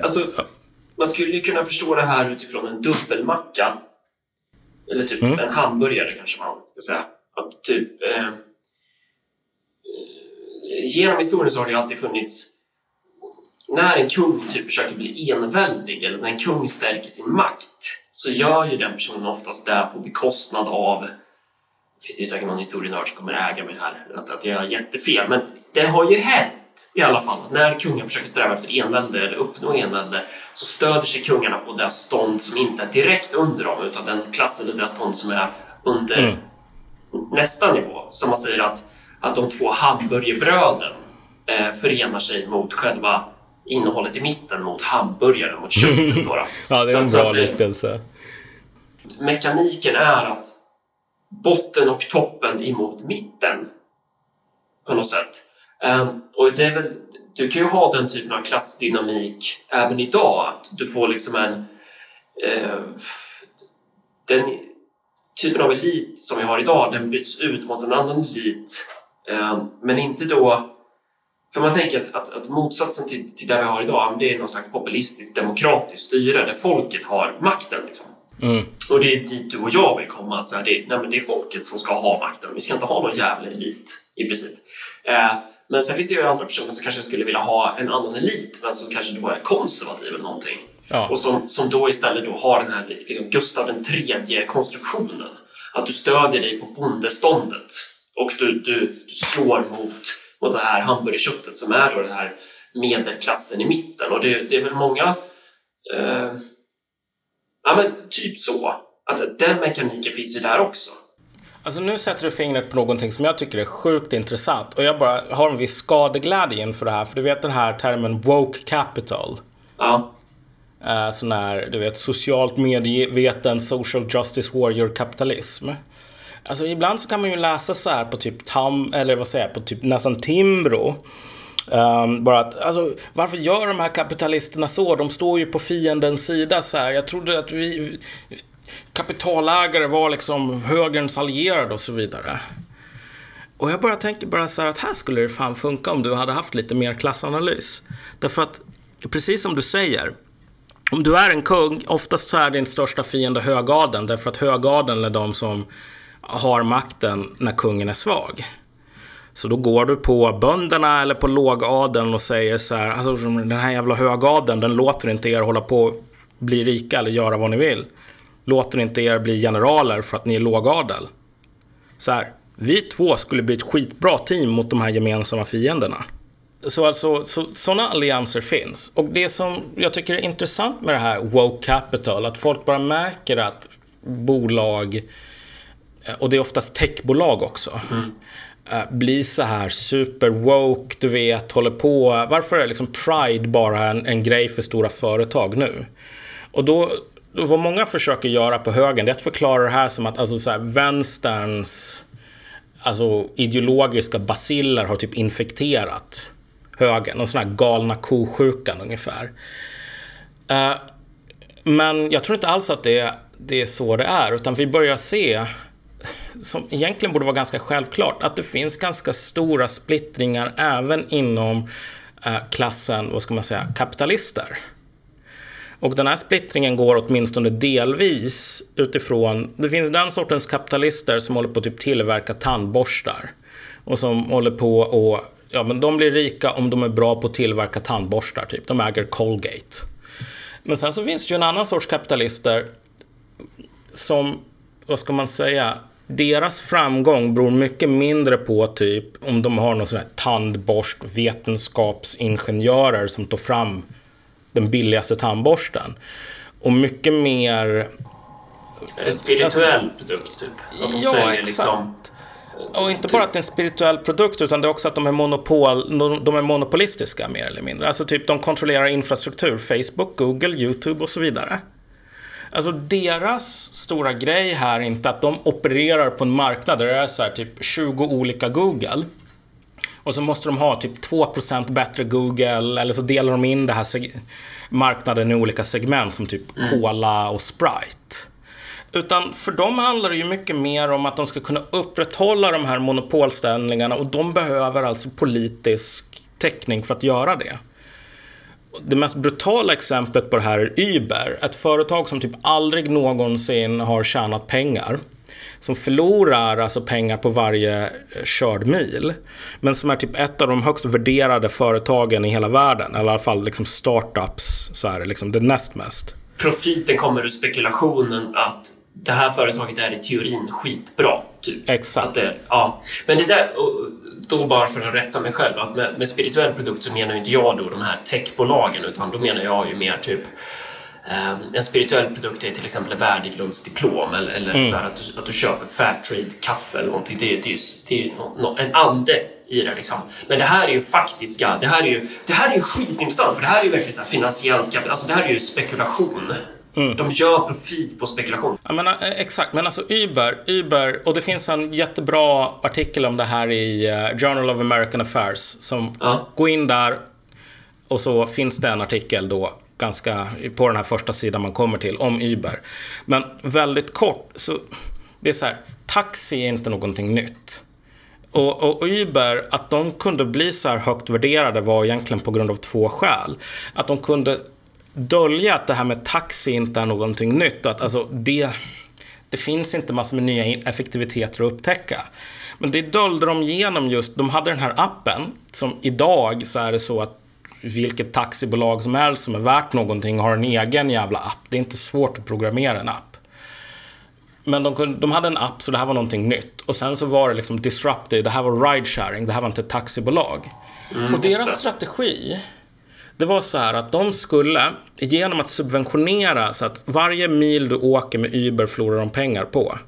alltså, man skulle ju kunna förstå det här utifrån en dubbelmacka. Eller typ Mm. en hamburgare kanske man ska säga. Att typ... Eh, eh, genom historien så har det alltid funnits... När en kung typ försöker bli enväldig eller när en kung stärker sin makt så gör ju den personen oftast det på bekostnad av det finns ju säkert någon historienörd som kommer äga mig här, att, att jag har jättefel. Men det har ju hänt i alla fall. När kungar försöker sträva efter envälde eller uppnå envälde så stöder sig kungarna på det stånd som inte är direkt under dem utan den klass eller det stånd som är under Mm. nästa nivå. Som man säger att, att de två hamburgerbröden eh, förenar sig mot själva innehållet i mitten mot hamburgaren, mot köttet. Då, då. Ja, det är en så bra liknelse. mekaniken är att botten och toppen emot mitten på något sätt. Ehm, och det är väl, du kan ju ha den typen av klassdynamik även idag, att du får liksom en eh, den typen av elit som vi har idag, den byts ut mot en annan elit. Ehm, men inte då för man tänker att, att, att motsatsen till, till det vi har idag, det är någon slags populistiskt demokratiskt styre där folket har makten. Liksom. Mm. Och det är dit du och jag vill komma. Att så här, det, nej, det är folket som ska ha makten. Vi ska inte ha någon jävla elit i princip. Eh, men sen finns det ju andra personer som kanske skulle vilja ha en annan elit men som kanske då är konservativ eller någonting. Ja. Och som, som då istället då har den här liksom Gustav den tredje konstruktionen. Att du stödjer dig på bondeståndet och du, du, du slår mot, mot det här hamburgerköttet som är då den här medelklassen i mitten. Och det, det är väl många eh, Ja, men typ så. Att den mekaniken finns ju där också. Alltså nu sätter du fingret på någonting som jag tycker är sjukt intressant. Och jag bara har en viss skadeglädje inför det här. För du vet den här termen woke capital. Ja, Uh, sån här, du vet, socialt medveten social justice warrior kapitalism. Alltså ibland så kan man ju läsa så här på typ Tam, eller vad säger jag, på typ nästan Timbro. Ehm, bara att, alltså, varför gör de här kapitalisterna så? De står ju på fiendens sida så här. Jag trodde att vi kapitalägare var liksom högerns allierade och så vidare. Och jag bara tänker bara så här att här skulle det fan funka om du hade haft lite mer klassanalys. Därför att, precis som du säger, om du är en kung, oftast så är din största fiende högadeln. Därför att högadeln är de som har makten när kungen är svag. Så då går du på bönderna eller på lågadeln och säger så här, alltså den här jävla högadeln, den låter inte er hålla på och bli rika eller göra vad ni vill. Låter inte er bli generaler för att ni är lågadel. Så här, vi två skulle bli ett skitbra team mot de här gemensamma fienderna. Så alltså, så, sådana allianser finns. Och det som jag tycker är intressant med det här woke capital, att folk bara märker att bolag, eh, och det är oftast techbolag också, eh, blir så här super woke, du vet, håller på. Varför är liksom pride bara en, en grej för stora företag nu? Och då, vad många försöker göra på högern det är att förklara det här som att alltså, så här, vänsterns alltså, ideologiska basiller har typ infekterat högern. Någon sån här galna kosjukan ungefär. Uh, men jag tror inte alls att det, det är så det är, utan vi börjar se som egentligen borde vara ganska självklart, att det finns ganska stora splittringar även inom uh, klassen, vad ska man säga, kapitalister. Och den här splittringen går åtminstone delvis utifrån, det finns den sortens kapitalister som håller på att typ tillverka tandborstar. Och som håller på och, ja men de blir rika om de är bra på att tillverka tandborstar typ. De äger Colgate. Men sen så finns det ju en annan sorts kapitalister som, vad ska man säga, deras framgång beror mycket mindre på typ om de har någon sån här tandborstvetenskapsingenjörer som tar fram den billigaste tandborsten. Och mycket mer... En spirituell produkt, typ? Att de Ja, säljer exakt. liksom... Och inte bara att det är en spirituell produkt, utan det är också att de är, monopol, de- de är monopolistiska mer eller mindre. Alltså typ de kontrollerar infrastruktur, Facebook, Google, YouTube och så vidare. Alltså deras stora grej här är inte att de opererar på en marknad där det är så här typ 20 olika Google. Och så måste de ha typ 2% bättre Google, eller så delar de in det här marknaden i olika segment som typ Cola och Sprite. Utan för dem handlar det ju mycket mer om att de ska kunna upprätthålla de här monopolställningarna och de behöver alltså politisk täckning för att göra det. det mest brutala exemplet på det här är Uber. Ett företag som typ aldrig någonsin har tjänat pengar. Som förlorar alltså pengar på varje eh, körd mil. Men som är typ ett av de högst värderade företagen i hela världen. Eller i alla fall liksom startups så är det liksom det näst mest. Profiten kommer ur spekulationen att det här företaget är i teorin skitbra. Typ. Exakt. Att det, ja. Men det där, då bara för att rätta mig själv, att med, med spirituell produkt så menar inte jag då de här techbolagen utan då menar jag ju mer typ en spirituell produkt är till exempel ett värdegrundsdiplom eller, eller mm. så att, du, att du köper Fairtrade kaffe eller någonting. Det är, det är, det är no, no, en ande i det liksom. Men det här är ju faktiska, det här är ju, det här är ju skitintressant för det här är ju verkligen så här finansiellt kapital, alltså det här är ju spekulation. Mm. De gör profit på spekulation. Jag menar, eh, exakt, men alltså Uber, Uber, och det finns en jättebra artikel om det här i uh, Journal of American Affairs. Som ja. Gå in där och så finns det en artikel då ganska på den här första sidan man kommer till om Uber. Men väldigt kort, så det är så här, taxi är inte någonting nytt. Och, och, och, Uber, att de kunde bli så här högt värderade var egentligen på grund av två skäl. Att de kunde dölja att det här med taxi inte är någonting nytt. Att alltså det, det finns inte massor med nya effektiviteter att upptäcka. Men det dolde de genom just, de hade den här appen som idag så är det så att vilket taxibolag som helst som är värt någonting har en egen jävla app. Det är inte svårt att programmera en app. Men de, kunde, de hade en app så det här var någonting nytt. Och sen så var det liksom disruptive, det här var ride sharing, det här var inte ett taxibolag. Mm, och deras strategi det var så här att de skulle, genom att subventionera så att varje mil du åker med Uber förlorar de pengar på.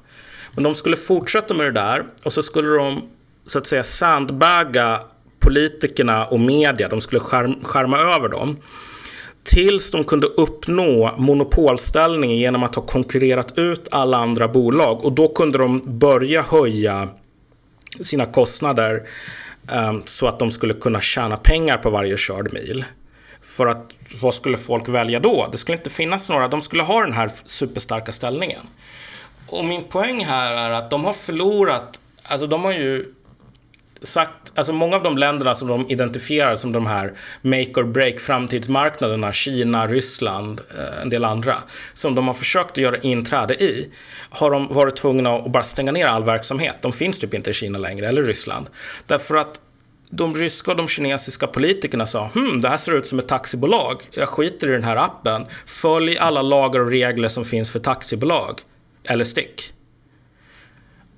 Men de skulle fortsätta med det där och så skulle de så att säga sandbagga politikerna och media. De skulle skärm, skärma över dem. Tills de kunde uppnå monopolställning genom att ha konkurrerat ut alla andra bolag. Och då kunde de börja höja sina kostnader um, så att de skulle kunna tjäna pengar på varje körd mil. För att vad skulle folk välja då? Det skulle inte finnas några. De skulle ha den här superstarka ställningen. Och min poäng här är att de har förlorat, alltså de har ju sagt, alltså många av de länderna som de identifierar som de här make or break framtidsmarknaderna, Kina, Ryssland, eh, en del andra, som de har försökt att göra inträde i, har de varit tvungna att bara stänga ner all verksamhet. De finns typ inte i Kina längre, eller Ryssland. Därför att de ryska och de kinesiska politikerna sa hm, det här ser ut som ett taxibolag. Jag skiter i den här appen. Följ alla lagar och regler som finns för taxibolag. Eller stick.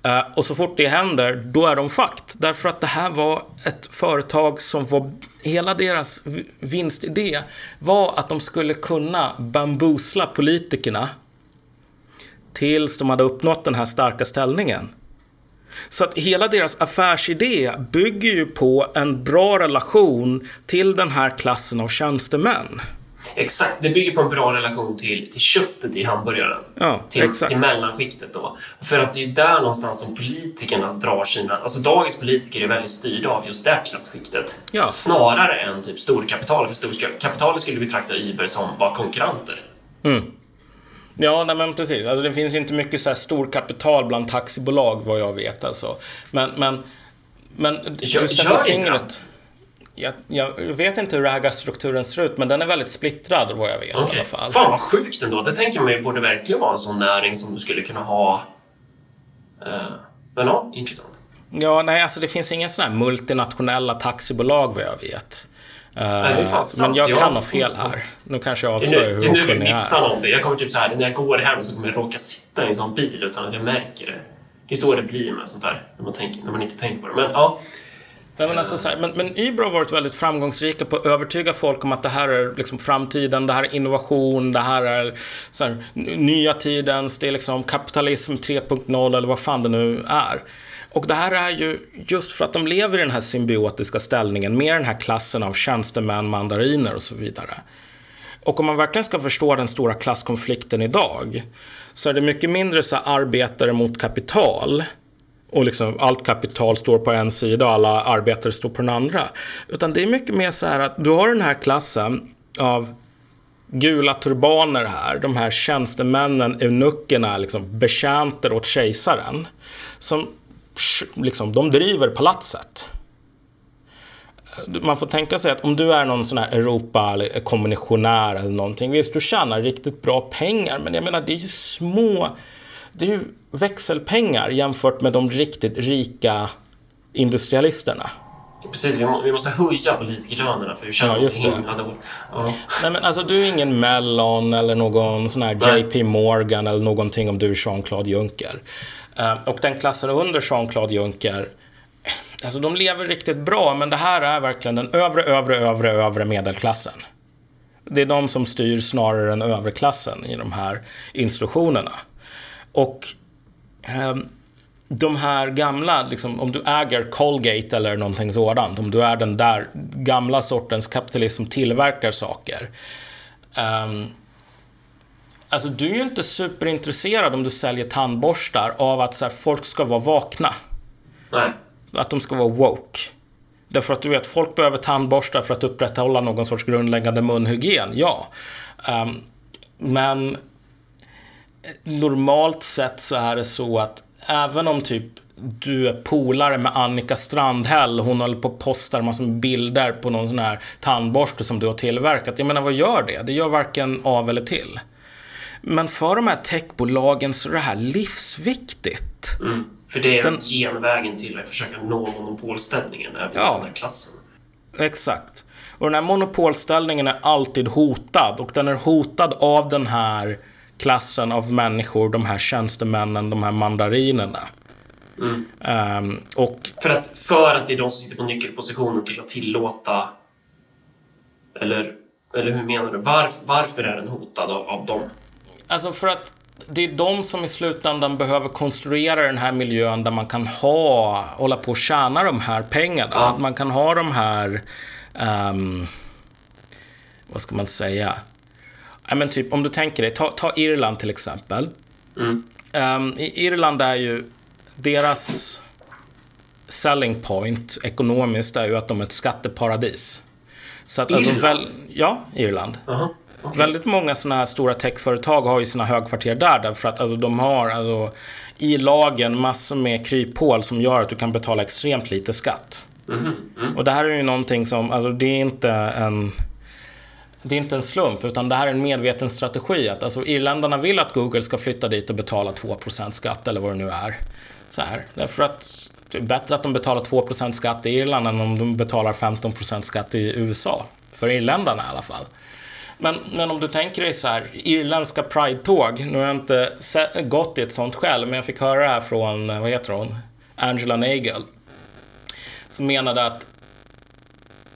Eh, och så fort det händer, då är de fakt. Därför att det här var ett företag som var... Hela deras vinstidé var att de skulle kunna bambusla politikerna tills de hade uppnått den här starka ställningen. Så att hela deras affärsidé bygger ju på en bra relation till den här klassen av tjänstemän. Exakt, det bygger på en bra relation till, till köttet i hamburgaren. Ja, till, till mellanskiktet då. För att det är där någonstans som politikerna drar sina... Alltså dagens politiker är väldigt styrda av just det klasskiktet. Ja. Snarare än typ storkapital. För storkapitalet skulle betrakta Uber som bara konkurrenter. Mm. Ja, nej, men precis. Alltså, det finns inte mycket så här storkapital bland taxibolag vad jag vet. Alltså. Men, men, men du sätter fingret. Jag, jag, vet inte hur ägarstrukturen ser ut, men den är väldigt splittrad vad jag vet okay. i alla fall. Fan vad sjukt ändå. Det tänker man ju borde verkligen vara en sån näring som du skulle kunna ha. Uh, men ja, intressant. Ja, nej, alltså det finns inga sådana här multinationella taxibolag vad jag vet. Nej, men jag kan ha fel här. Nu kanske jag avslöjar hur Det är nu vi missar någonting. Jag kommer typ så här, när jag går hem så kommer jag råka sitta i en sån bil utan att jag märker det. Det är så det blir med sånt där, när man, tänker, när man inte tänker på det. Men ja. Nej, men, alltså, så här, men, men Uber har varit väldigt framgångsrika på att övertyga folk om att det här är liksom framtiden, det här är innovation, det här är så här, nya tidens, det är liksom kapitalism 3.0 eller vad fan det nu är. Och det här är ju just för att de lever i den här symbiotiska ställningen med den här klassen av tjänstemän, mandariner och så vidare. Och om man verkligen ska förstå den stora klasskonflikten idag så är det mycket mindre så arbetare mot kapital och liksom allt kapital står på en sida och alla arbetare står på den andra. Utan det är mycket mer så här att du har den här klassen av gula turbaner här, de här tjänstemännen, eunuckerna, liksom betjänter åt kejsaren. Som liksom, de driver palatset. man får tänka sig att om du är någon sån här Europa-kommissionär eller någonting. Visst, du tjänar riktigt bra pengar, men jag menar det är ju små, det är ju växelpengar jämfört med de riktigt rika industrialisterna. Precis, vi, må, vi måste höja politikerlönerna för vi känner Ja, så himla dåligt. Ja. Nej, men alltså du är ingen Mellon eller någon sån här Nej. JP Morgan eller någonting om du är Jean-Claude Juncker. Eh, och den klassen under Jean-Claude Juncker, eh, alltså de lever riktigt bra, men det här är verkligen den övre, övre, övre, övre medelklassen. Det är de som styr snarare än överklassen i de här institutionerna. Och ehm, de här gamla, liksom, om du äger Colgate eller någonting sådant, om du är den där gamla sortens kapitalist som tillverkar saker. Um, alltså du är ju inte superintresserad om du säljer tandborstar av att så här, folk ska vara vakna. Nej. Att de ska vara woke. Därför att du vet, folk behöver tandborstar för att upprätthålla någon sorts grundläggande munhygien, ja. Ehm, men normalt sett så är det så att även om typ du är polare med Annika Strandhäll, hon håller på och postar massor med bilder på någon sån här tandborste som du har tillverkat. Jag menar, vad gör det? Det gör varken av eller till. Men för de här techbolagen så är det här livsviktigt. Mm. För det är Den- genvägen till att försöka nå monopolställningen även Ja. den här klassen. Exakt. Och den här monopolställningen är alltid hotad. Och den är hotad av den här klassen av människor, de här tjänstemännen, de här mandarinerna. Ehm, och För att, för att det är de som sitter på nyckelpositionen till att tillåta... Eller, eller hur menar du? Varf, varför är den hotad av, av dem? alltså för att det är de som i slutändan behöver konstruera den här miljön där man kan ha, hålla på och tjäna de här pengarna. Ja. Att man kan ha de här, ehm, vad ska man säga? Ja, men typ om du tänker dig, ta, ta Irland till exempel. Mm. I Irland är ju deras selling point ekonomiskt är ju att de är ett skatteparadis. Så att alltså Irland? väl, ja, Irland. Jaha. okej. Väldigt många sådana här stora techföretag har ju sina högkvarter där därför att alltså, de har alltså, i lagen massor med kryphål som gör att du kan betala extremt lite skatt. Och det här är ju någonting som, alltså det är inte en det är inte en slump, utan det här är en medveten strategi. Att alltså, irländarna vill att Google ska flytta dit och betala 2% skatt, eller vad det nu är. Så här. Därför att det är bättre att de betalar 2% skatt i Irland än om de betalar 15% skatt i USA. För irländarna i alla fall. Men, men om du tänker dig så här, irländska Pride-tåg. Nu har jag inte gått i ett sånt själv, men jag fick höra det här från, vad heter hon? Angela Nagel. Som menade att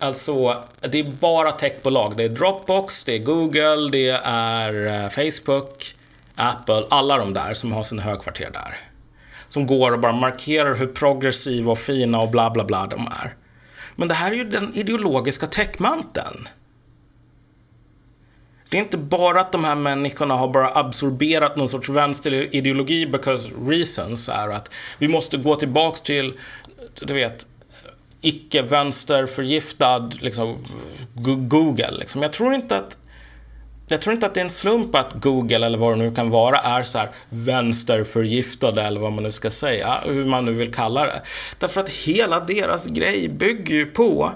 Alltså, det är bara techbolag. Det är Dropbox, det är Google, det är eh, Facebook, Apple, alla de där som har sina högkvarter där. Som går och bara markerar hur progressiva och fina och bla bla bla de är. Men det här är ju den ideologiska techmanteln. Det är inte bara att de här människorna har bara absorberat någon sorts vänsterideologi because reasons är att vi måste gå tillbaks till, du vet, icke-vänsterförgiftad liksom, Go- Google. Liksom. Jag tror inte att jag tror inte att det är en slump att Google eller vad det nu kan vara är så här vänsterförgiftade eller vad man nu ska säga, hur man nu vill kalla det. Därför att hela deras grej bygger ju på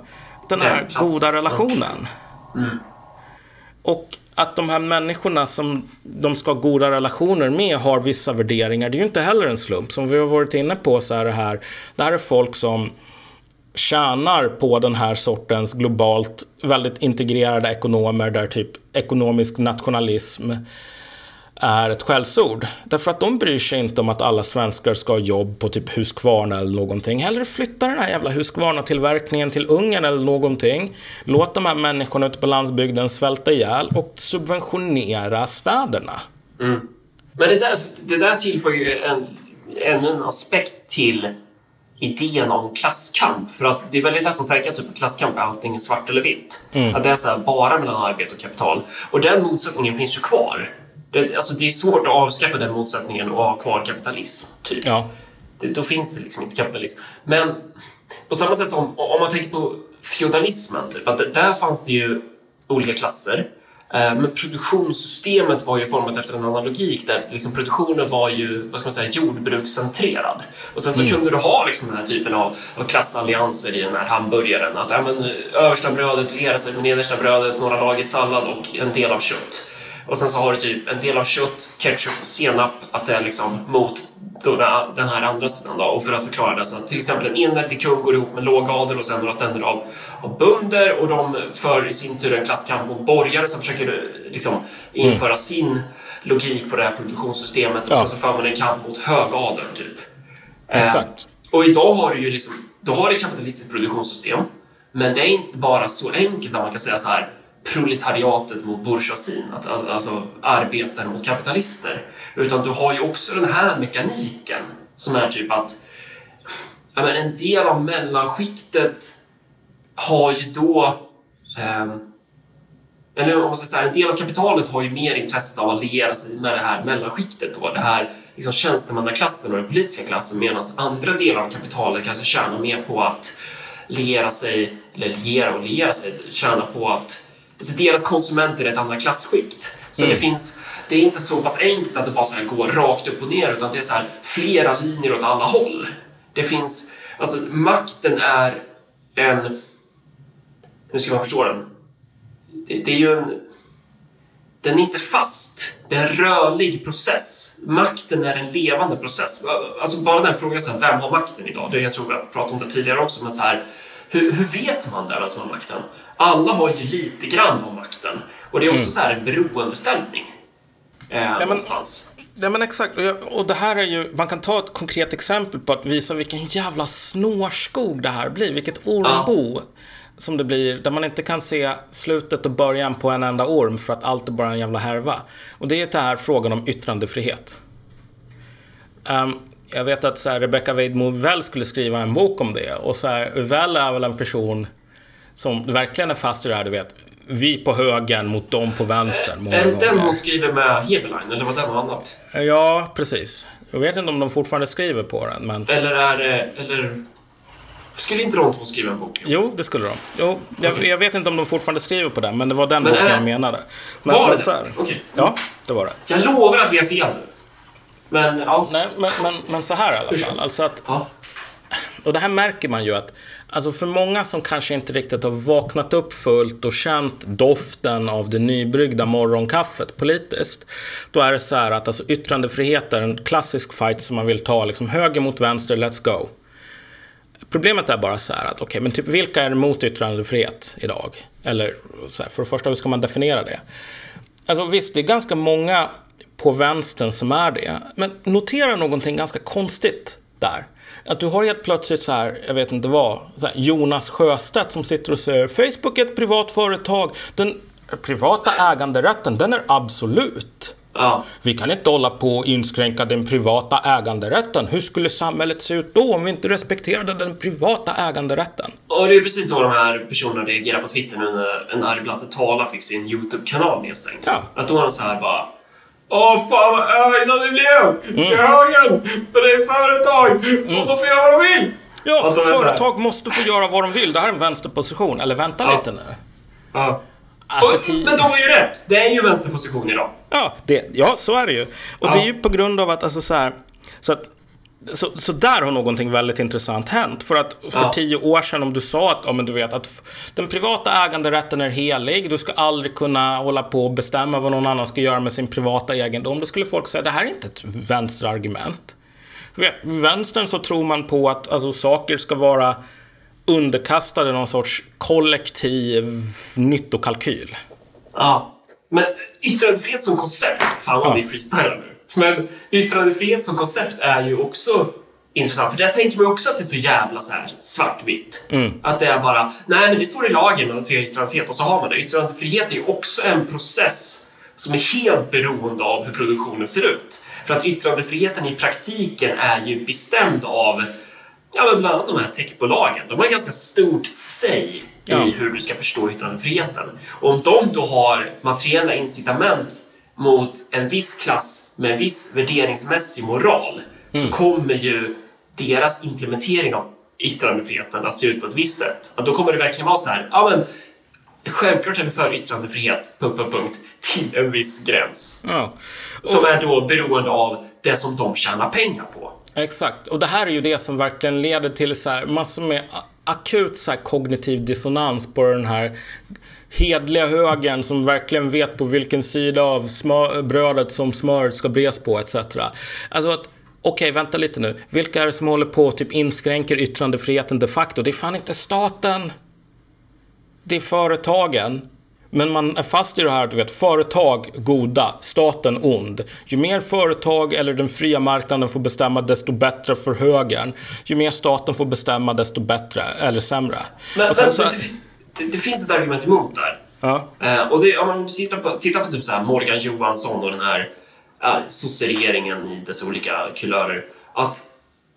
den här goda relationen. Och att de här människorna som de ska ha goda relationer med har vissa värderingar, det är ju inte heller en slump. Som vi har varit inne på så är det här, det här är folk som tjänar på den här sortens globalt väldigt integrerade ekonomer där typ ekonomisk nationalism är ett skällsord. Därför att de bryr sig inte om att alla svenskar ska ha jobb på typ Husqvarna eller någonting. Hellre flytta den här jävla Husqvarna-tillverkningen till Ungern eller någonting. Låt de här människorna ute på landsbygden svälta ihjäl och subventionera städerna. Mm. Men det där, det där tillför ju en, ännu en aspekt till idén om klasskamp. För att det är väldigt lätt att tänka typ att klasskamp är allting svart eller vitt. Att det är så här, bara mellan arbete och kapital. Och den motsättningen finns ju kvar. Det, alltså det är svårt att avskaffa den motsättningen och ha kvar kapitalism. Typ. Ja. Det, då finns det liksom inte kapitalism. Men på samma sätt som om man tänker på feodalismen, typ, att där fanns det ju olika klasser. Eh, Men produktionssystemet var ju format efter en annan logik där liksom produktionen var ju vad ska man säga, jordbrukscentrerad. Och sen så kunde du ha liksom den här typen av, av klassallianser i den här hamburgaren. Att ja, men, översta brödet lerar sig med nedersta brödet, några lager sallad och en del av kött. Och sen så har du typ en del av kött, ketchup och senap, att det är liksom mot den- här andra sidan då. Och för att förklara det så att till exempel en enväldig kung går ihop med lågadel och sen några ständer av, av bönder och de för i sin tur en klasskamp mot borgare som försöker eh, liksom införa sin logik på det här produktionssystemet och Ja. sen så för man en kamp mot högadeln typ. Eh, Exakt. och idag har du ju liksom, då har du ett kapitalistiskt produktionssystem. Men det är inte bara så enkelt att man kan säga så här proletariatet mot bourgeoisien, alltså arbetare mot kapitalister. Utan du har ju också den här mekaniken som är typ att ja, men en del av mellanskiktet har ju då eh, eller om man ska säga, en del av kapitalet har ju mer intresse av att liera sig med det här mellanskiktet då, det här liksom tjänstemannaklassen och den politiska klassen medan andra delar av kapitalet kanske tjänar mer på att liera sig, eller liera och liera sig, tjäna på att alltså deras konsumenter är ett andra klassskikt. Så det finns, det är inte så pass enkelt att det bara så här går rakt upp och ner utan det är så här flera linjer åt alla håll. Det finns, alltså makten är en, hur ska man förstå den? det, det är ju en... Den är inte fast. Det är en rörlig process. Makten är en levande process. Alltså bara den frågan, så här, vem har makten idag? Det, jag tror vi har pratat om det tidigare också, men så här, hur, hur vet man det, vem som har makten? Alla har ju lite grann av makten. Och det är också så här en beroendeställning. Eh, men- någonstans. Ja men exakt. Och jag- Och det här är ju, man kan ta ett konkret exempel på att visa vilken jävla snårskog det här blir. Vilket ormbo som det blir. Där man inte kan se slutet och början på en enda orm för att allt är bara en jävla härva. Och det är det här frågan om yttrandefrihet. Ehm, jag vet att så här, Rebecca Weidmo Uvell skulle skriva en bok om det. Och så här, Uvell är väl en person som verkligen är fast i det här, du vet. Vi på högen mot dem på vänster. Är det den hon skriver med Heberlein, eller var det något annat? Ja, precis. Jag vet inte om de fortfarande skriver på den, men... Eller är det... Eller... Skulle inte de två skriva en bok? Jo, det skulle de. Jo, jag, jag vet inte om de fortfarande skriver på den, men det var den Men boken är- jag menade. Men, Var men det. Okej. Ja, det var det. Jag lovar att vi har fel nu. Men, ja. Nej, men, men, men så här i alla fall. Alltså att, ja. och det här märker man ju att Alltså för många som kanske inte riktigt har vaknat upp fullt och känt doften av det nybryggda morgonkaffet politiskt. Då är det så här att alltså yttrandefrihet är en klassisk fight som man vill ta liksom höger mot vänster, let's go. Problemet är bara så här att, okej, men typ vilka är emot yttrandefrihet idag? Eller så här, för det första, hur ska man definiera det? Alltså visst, det är ganska många på vänstern som är det. Men notera någonting ganska konstigt där. Att du har helt plötsligt så här, jag vet inte vad, här, Jonas Sjöstedt som sitter och säger Facebook är ett privat företag. Den privata äganderätten, den är absolut. ja. Vi kan inte hålla på och inskränka den privata äganderätten. Hur skulle samhället se ut då om vi inte respekterade den privata äganderätten? Och det är precis så de här personerna reagerar på Twitter nu när en arg Blatte Tala fick sin YouTube-kanal nedstängd. Ja. Att då är de så här bara Åh fan vad arga ni blev! Mm. I högen! För det är företag! Och de får göra vad de vill! Ja, de företag måste få göra vad de vill. Det här är en vänsterposition. Eller vänta Ja. lite nu. Ja. Alltså, Och, men de har ju rätt! Det är ju vänsterposition idag. Ja, det, ja, så är det ju. Och det Ja. är ju på grund av att, alltså så här, så att så, så där har någonting väldigt intressant hänt. För att för Ja. tio år sedan om du sa att ja, men du vet, att den privata äganderätten är helig, du ska aldrig kunna hålla på och bestämma vad någon annan ska göra med sin privata egendom. Då skulle folk säga det här är inte ett vänsterargument. Du vet, vänstern så tror man på att alltså, saker ska vara underkastade någon sorts kollektiv nyttokalkyl. Ja. Men yttrandefrihet som koncept, fan vad Ja. vi freestylar nu. Men yttrandefrihet som koncept är ju också intressant. För där tänker ju också att det är så jävla så här svartvitt. Att det är bara, nej men det står i lagen att vi har yttrandefrihet och så har man det. Yttrandefrihet är ju också en process som är helt beroende av hur produktionen ser ut. För att yttrandefriheten i praktiken är ju bestämd av Ja, men bland annat de här techbolagen. De har ganska stort säg Ja. i hur du ska förstå yttrandefriheten. Och om de då har materiella incitament mot en viss klass med en viss värderingsmässig moral så kommer ju deras implementering av yttrandefriheten att se ut på ett visst sätt. Att då kommer det verkligen vara så här, ja men självklart är vi för yttrandefrihet, punkt, punkt, punkt, till en viss gräns. Ja. Som är då beroende av det som de tjänar pengar på. Exakt. Och det här är ju det som verkligen leder till så här massor med akut så här kognitiv dissonans på den här hedliga högern som verkligen vet på vilken sida av smör, brödet som smöret ska bres på etc. Alltså att Okej, vänta lite nu. Vilka är det som håller på och typ inskränker yttrandefriheten de facto? Det är fan inte staten. Det är företagen. Men man är fast i det här, du vet, företag goda, staten ond. Ju mer företag eller den fria marknaden får bestämma, desto bättre för högern. Ju mer staten får bestämma, desto bättre, eller sämre. Men, Och sen men så- det, det, finns ett argument emot där. ja. Eh, och det, om man tittar på, tittar på typ så här Morgan Johansson och den här uh, sosseregeringen i dess olika kulörer. Att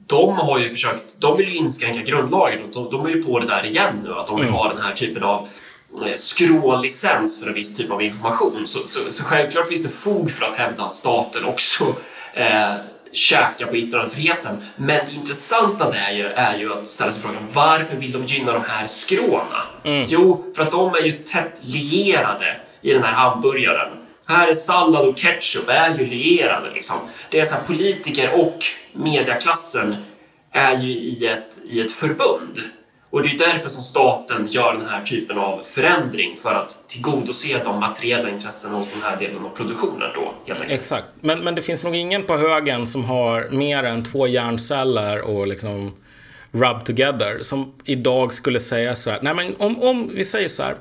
de har ju försökt, de vill ju inskränka grundlagen och de, de är ju på det där igen nu. Att de vill ha den här typen av eh, skrålicens för en viss typ av information. Så, så, så självklart finns det fog för att hävda att staten också eh, käkar på yttrandefriheten. Men det intressanta är ju, är ju att ställa sig frågan varför vill de gynna de här skråna? Jo, för att de är ju tätt lierade i den här hamburgaren. Här är sallad och ketchup är ju lierade liksom. Det är så här politiker och mediaklassen är ju i ett, i ett förbund. Och det är därför som staten gör den här typen av förändring för att tillgodose de materiella intressena hos den här delen av produktionen då, helt enkelt. Exakt. Men, men det finns nog ingen på högen som har mer än två hjärnceller och liksom rub together som idag skulle säga så här. Nej men om, om vi säger så här.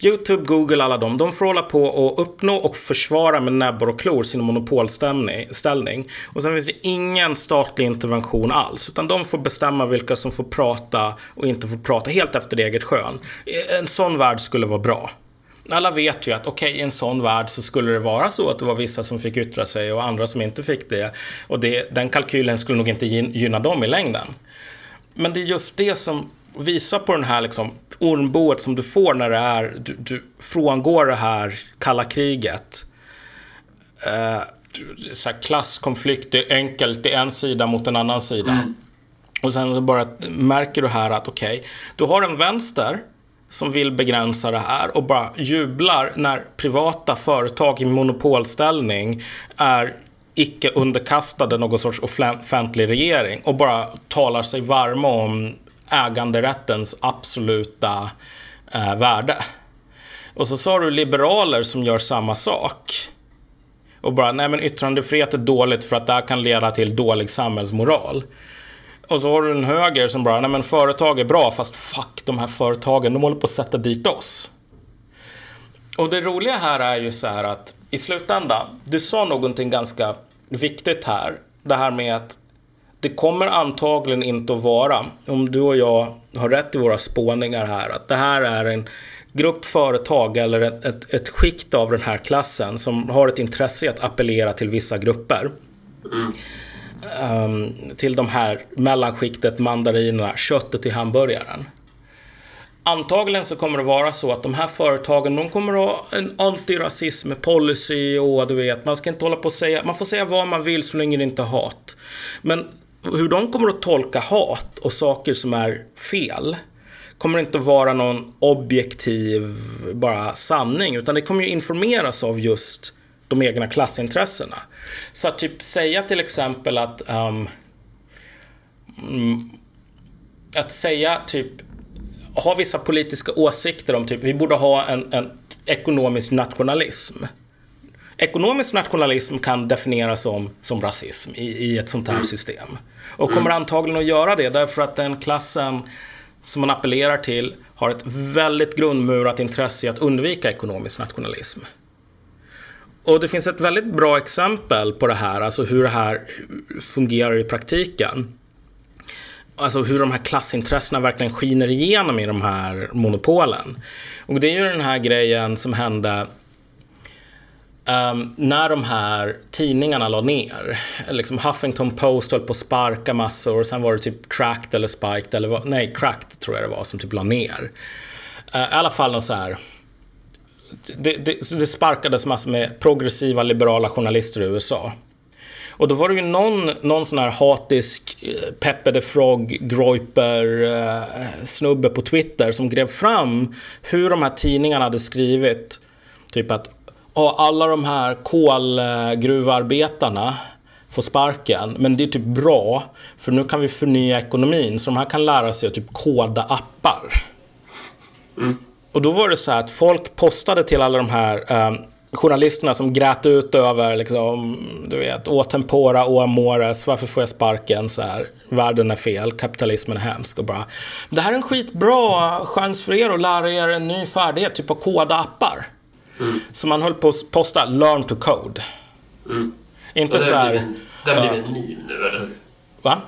YouTube, Google, alla dem. De får hålla på och uppnå och försvara med näbbar och klor sin monopolställning. Och sen finns det ingen statlig intervention alls. Utan de får bestämma vilka som får prata och inte får prata helt efter eget skön. En sån värld skulle vara bra. Alla vet ju att okej, i en sån värld så skulle det vara så att det var vissa som fick yttra sig och andra som inte fick det. Och det, den kalkylen skulle nog inte gynna dem i längden. Men det är just det som visar på den här liksom ormboet som du får när det är, du, du frångår det här kalla kriget. Eh, så klasskonflikt, det är enkelt, det är en sida mot en annan sida. Och sen så bara märker du här att okej, du har en vänster som vill begränsa det här och bara jublar när privata företag i monopolställning är icke underkastade någon sorts offentlig regering och bara talar sig varma om äganderättens absoluta eh, värde. Och så sa du liberaler som gör samma sak. Och bara, nej men yttrandefrihet är dåligt för att det här kan leda till dålig samhällsmoral. Och så har du en höger som bara, nej men företag är bra fast fuck de här företagen, de håller på att sätta dit oss. Och det roliga här är ju så här att i slutändan, du sa någonting ganska viktigt här. Det här med att det kommer antagligen inte att vara, om du och jag har rätt i våra spåningar här, att det här är en grupp företag eller ett, ett, ett skikt av den här klassen som har ett intresse i att appellera till vissa grupper. Um, till de här mellanskiktet, mandarinerna, köttet i hamburgaren. Antagligen så kommer det vara så att de här företagen, de kommer att ha en antirasism policy och du vet, man ska inte hålla på och säga, man får säga vad man vill så länge det inte är hat. Men hur de kommer att tolka hat och saker som är fel kommer inte att vara någon objektiv bara sanning, utan det kommer ju informeras av just de egna klassintressena. Så att typ säga till exempel att um, att säga typ ha vissa politiska åsikter om typ vi borde ha en, en ekonomisk nationalism. Ekonomisk nationalism kan definieras som, som rasism i, i ett sånt här system. Och kommer antagligen att göra det därför att den klassen som man appellerar till har ett väldigt grundmurat intresse i att undvika ekonomisk nationalism. Och det finns ett väldigt bra exempel på det här, alltså hur det här fungerar i praktiken. Alltså hur de här klassintressena verkligen skiner igenom i de här monopolen. Och det är ju den här grejen som hände um, när de här tidningarna la ner. Liksom Huffington Post höll på att sparka massor och sen var det typ Cracked eller Spiked eller vad, nej Cracked tror jag det var som typ la ner. Uh, I alla fall någon så här det, det, det sparkades massor med progressiva liberala journalister i USA. Och då var det ju någon, någon sån här hatisk eh, Peppe the Frog, Groiper eh, snubbe på Twitter som grev fram hur de här tidningarna hade skrivit. Typ att "Ja, alla de här kolgruvarbetarna får sparken. Men det är typ bra, för nu kan vi förnya ekonomin. Så de här kan lära sig att typ koda appar. Och då var det så här att folk postade till alla de här eh, journalisterna som grät ut över liksom, du vet, å tempora, å amores, varför får jag sparken? Så här, världen är fel, kapitalismen är hemsk och bara. Det här är en skitbra chans för er att lära er en ny färdighet, typ att koda appar. Så man höll på att posta learn to code. Inte Och så här, blivit, en- det har ja. blivit en meme nu, eller hur? va?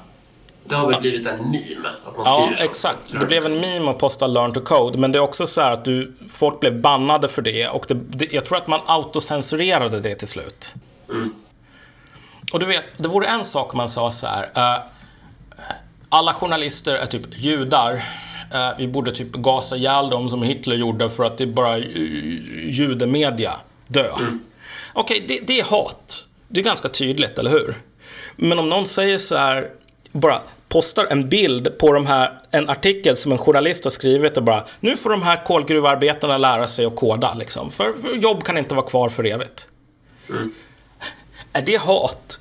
Det har väl blivit en meme? Att man Ja, skriver så. exakt. Det blev en meme att posta Learn to Code. Men det är också så här att du, folk blev bannade för det. Och det, det, jag tror att man autocensurerade det till slut. Och du vet, det vore en sak man sa så här. eh, alla journalister är typ judar. Eh, vi borde typ gasa ihjäl dem som Hitler gjorde för att det är bara judemedia. Dö. Okej, det, det är hat. Det är ganska tydligt, eller hur? Men om någon säger så här, bara postar en bild på de här, en artikel som en journalist har skrivit och bara nu får de här kolgruvarbetarna lära sig att koda liksom. För, för jobb kan inte vara kvar för evigt. Är det hat?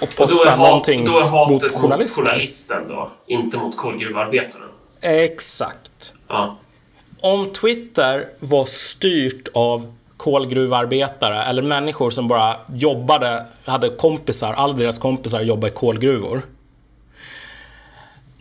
Och Och då posta är, hat, någonting då är hatet mot mot, journalister? journalisten då, inte mot kolgruvarbetaren. Exakt. Ja. Om Twitter var styrt av kolgruvarbetare eller människor som bara jobbade, hade kompisar, alla deras kompisar jobbade i kolgruvor.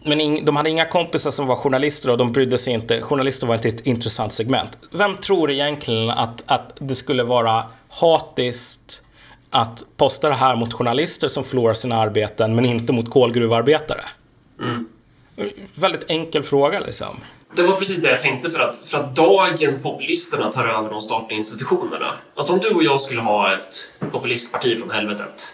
Men ing, de hade inga kompisar som var journalister och de brydde sig inte. Journalister var inte ett intressant segment. Vem tror egentligen att, att det skulle vara hatiskt att posta det här mot journalister som förlorar sina arbeten men inte mot kolgruvarbetare? Väldigt enkel fråga liksom. Det var precis det jag tänkte för att, för att dagen populisterna tar över de statliga institutionerna. Alltså om du och jag skulle ha ett populistparti från helvetet.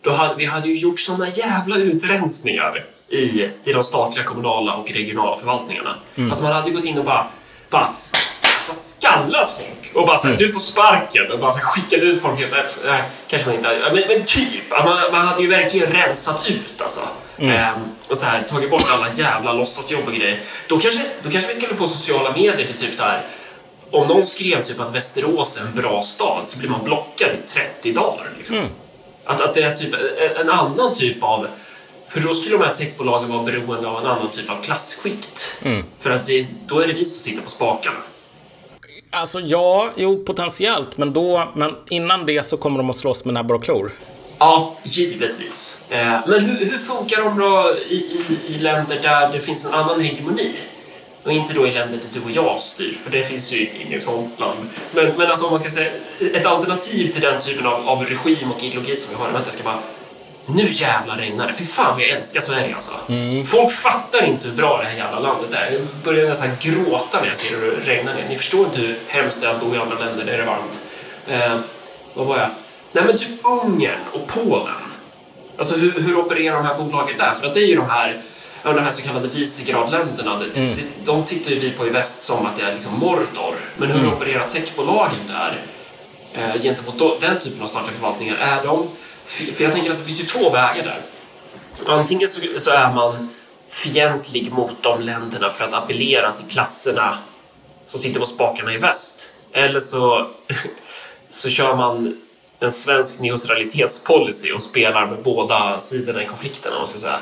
Då hade, vi hade ju gjort såna jävla utrensningar i, i de statliga, kommunala och regionala förvaltningarna. Alltså man hade ju gått in och bara, bara, bara skallat folk och bara såhär, du får sparken och bara skickat ut folk. Nej, nej, kanske man inte men, men typ. Man, man hade ju verkligen rensat ut alltså. Ehm, och så här, tagit bort alla jävla låtsasjobb och grejer. Då kanske, då kanske vi skulle få sociala medier till typ så här. Om någon skrev typ att Västerås är en bra stad så blir man blockad i 30 dagar. Liksom. Att, att det är typ en annan typ av... För då skulle de här techbolagen vara beroende av en annan typ av klasskikt. För att det, då är det vi som sitter på spakarna. Alltså ja, jo potentiellt. Men, då, men innan det så kommer de att slåss med näbbar och klor. Ja, givetvis. Eh, men hur, hur funkar de då i, i, i länder där det finns en annan hegemoni? Och inte då i länder där du och jag styr, för det finns ju inget sånt land. Men, men alltså om man ska säga ett alternativ till den typen av, av regim och ideologi som vi har. Vänta, jag ska bara... Nu jävlar regnar det. Fy fan vad jag älskar Sverige alltså. Folk fattar inte hur bra det här jävla landet är. Jag börjar nästan gråta när jag ser hur det regnar ner. Ni förstår inte hur hemskt det är att bo i andra länder där det är varmt. Eh, vad var jag? Nej men typ Ungern och Polen. Alltså hur, hur opererar de här bolagen där? För att det är ju de här, de här så kallade Visegradländerna. Det, det, de tittar ju vi på i väst som att det är liksom Mordor. Men hur opererar techbolagen där? Eh, gentemot då, den typen av statliga förvaltningar. Är de... För jag tänker att det finns ju två vägar där. Antingen så, så är man fientlig mot de länderna för att appellera till klasserna som sitter på spakarna i väst. Eller så, så kör man en svensk neutralitetspolicy och spelar med båda sidorna i konflikten, om man ska säga.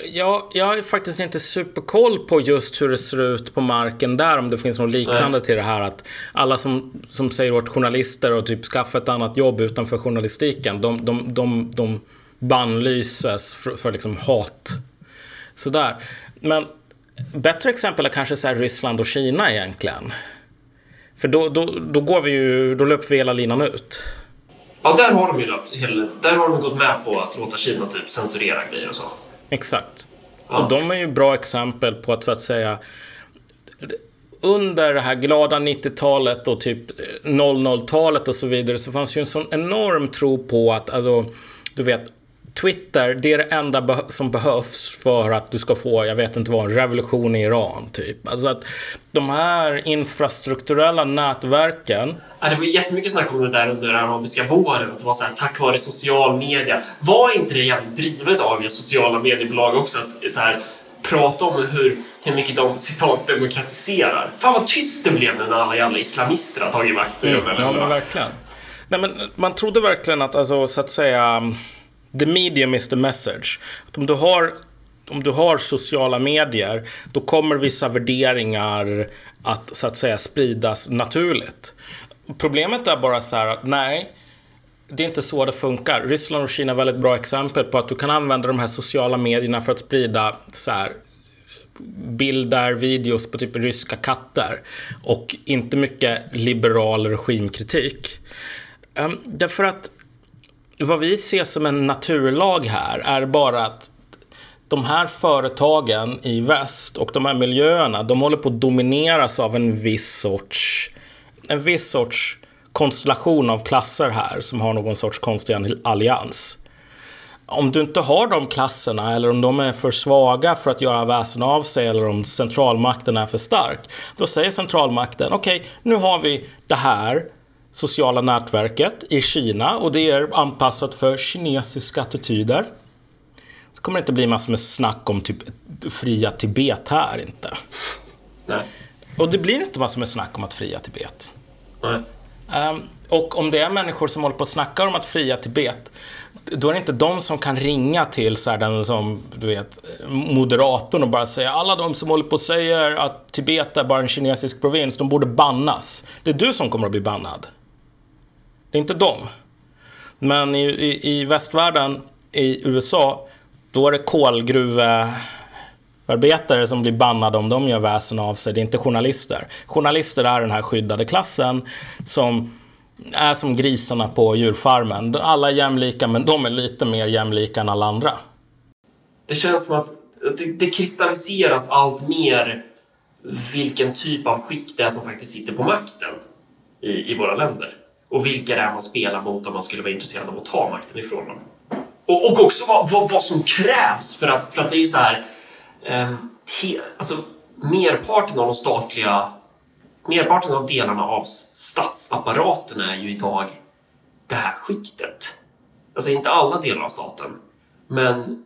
Ja, jag har faktiskt inte superkoll på just hur det ser ut på marken där. Om det finns något liknande till det här att alla som, som säger åt journalister och typ skaffa ett annat jobb utanför journalistiken. De, de, de, de bannlyses för, för liksom hat. Sådär. Men bättre exempel är kanske så Ryssland och Kina egentligen. För då, då, då går vi ju, då löper vi hela linan ut. Ja, där har de ju löpt där har de gått med på att låta Kina typ censurera grejer och så. Exakt. Ja. Och de är ju bra exempel på att så att säga under det här glada 90-talet och typ 00-talet och så vidare så fanns ju en sån enorm tro på att, alltså, du vet, Twitter, det är det enda som behövs för att du ska få, jag vet inte vad, en revolution i Iran, typ. Alltså att de här infrastrukturella nätverken... Ja, det var jättemycket snack om det där under arabiska våren, att det var så här, tack vare social media. Var inte det jävligt drivet av just sociala mediebolag också? Att så här, prata om hur, hur mycket de citat demokratiserar. Fan vad tyst det blev nu när alla jävla islamister har tagit makten. Mm, ja, men verkligen. Nej, men man trodde verkligen att, alltså, så att säga, the medium is the message. Att om du har om du har sociala medier, då kommer vissa värderingar att så att säga spridas naturligt. Problemet är bara så här att nej, det är inte så det funkar. Ryssland och Kina är väldigt bra exempel på att du kan använda de här sociala medierna för att sprida så här, bilder, videos på typ ryska katter och inte mycket liberal regimkritik. Um, därför att vad vi ser som en naturlag här är bara att de här företagen i väst och de här miljöerna, de håller på att domineras av en viss sorts, en viss sorts konstellation av klasser här som har någon sorts konstig allians. Om du inte har de klasserna eller om de är för svaga för att göra väsen av sig eller om centralmakten är för stark. Då säger centralmakten, okej, okay, nu har vi det här sociala nätverket i Kina och det är anpassat för kinesiska attityder. Det kommer inte bli massor med snack om typ fria Tibet här inte. Nej. Och det blir inte massor med snack om att fria Tibet. Nej. Um, och om det är människor som håller på och snackar om att fria Tibet, då är det inte de som kan ringa till så här, den som, du vet, moderatorn och bara säga alla de som håller på och säger att Tibet är bara en kinesisk provins, de borde bannas. Det är du som kommer att bli bannad. Det är inte de. Men i, i, i västvärlden, i USA, då är det kolgruvearbetare som blir bannade om de gör väsen av sig. Det är inte journalister. Journalister är den här skyddade klassen som är som grisarna på djurfarmen. Alla är jämlika, men de är lite mer jämlika än alla andra. Det känns som att det, det kristalliseras allt mer vilken typ av skikt det är som faktiskt sitter på makten i, i våra länder och vilka det är man spelar mot om man skulle vara intresserad av att ta makten ifrån dem. Och, och också vad, vad, vad, som krävs för att, för att det är ju så här... Eh, he, alltså, merparten av de statliga... Merparten av delarna av statsapparaten är ju idag det här skiktet. Alltså inte alla delar av staten, men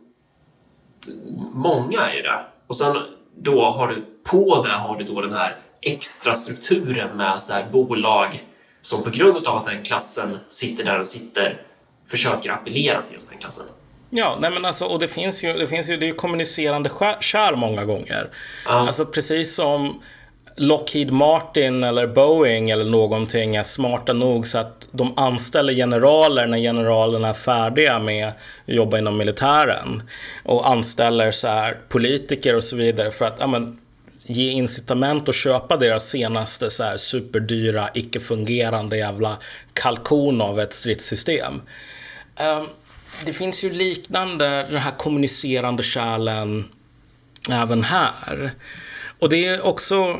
många är ju det. Och sen då har du på det har du då den här extra strukturen med så här bolag som på grund av att den klassen sitter där den sitter försöker appellera till just den klassen. Ja, nej men alltså, och det finns ju, det finns ju, det är ju kommunicerande kärl många gånger. Ja. Alltså precis som Lockheed Martin eller Boeing eller någonting är smarta nog så att de anställer generaler när generalerna är färdiga med att jobba inom militären. Och anställer så här politiker och så vidare för att ja, men, ge incitament att köpa deras senaste så här superdyra, icke-fungerande jävla kalkon av ett stridssystem. Um, det finns ju liknande, den här kommunicerande kärlen även här. Och det är också,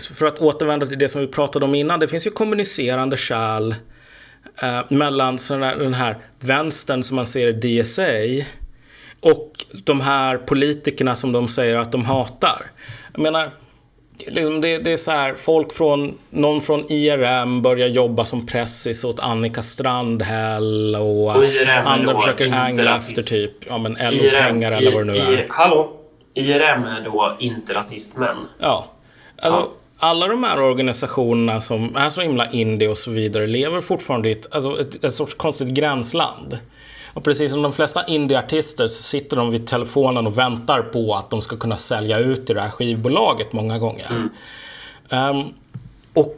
för att återvända till det som vi pratade om innan, det finns ju kommunicerande kärl eh, mellan såna, den här vänstern som man ser i DSA och de här politikerna som de säger att de hatar. Jag menar, liksom det, det, är så här, folk från, någon från IRM börjar jobba som pressis åt Annika Strandhäll och, och andra försöker hänga efter typ, ja men LO-pengar eller vad det nu är. IR, hallå? IRM är då inte rasistmän. Ja. Alltså, ja. Alla de här organisationerna som är så himla indie och så vidare lever fortfarande i ett, alltså ett, ett sorts konstigt gränsland. Och precis som de flesta indieartister så sitter de vid telefonen och väntar på att de ska kunna sälja ut i det här skivbolaget många gånger. Mm. Um, och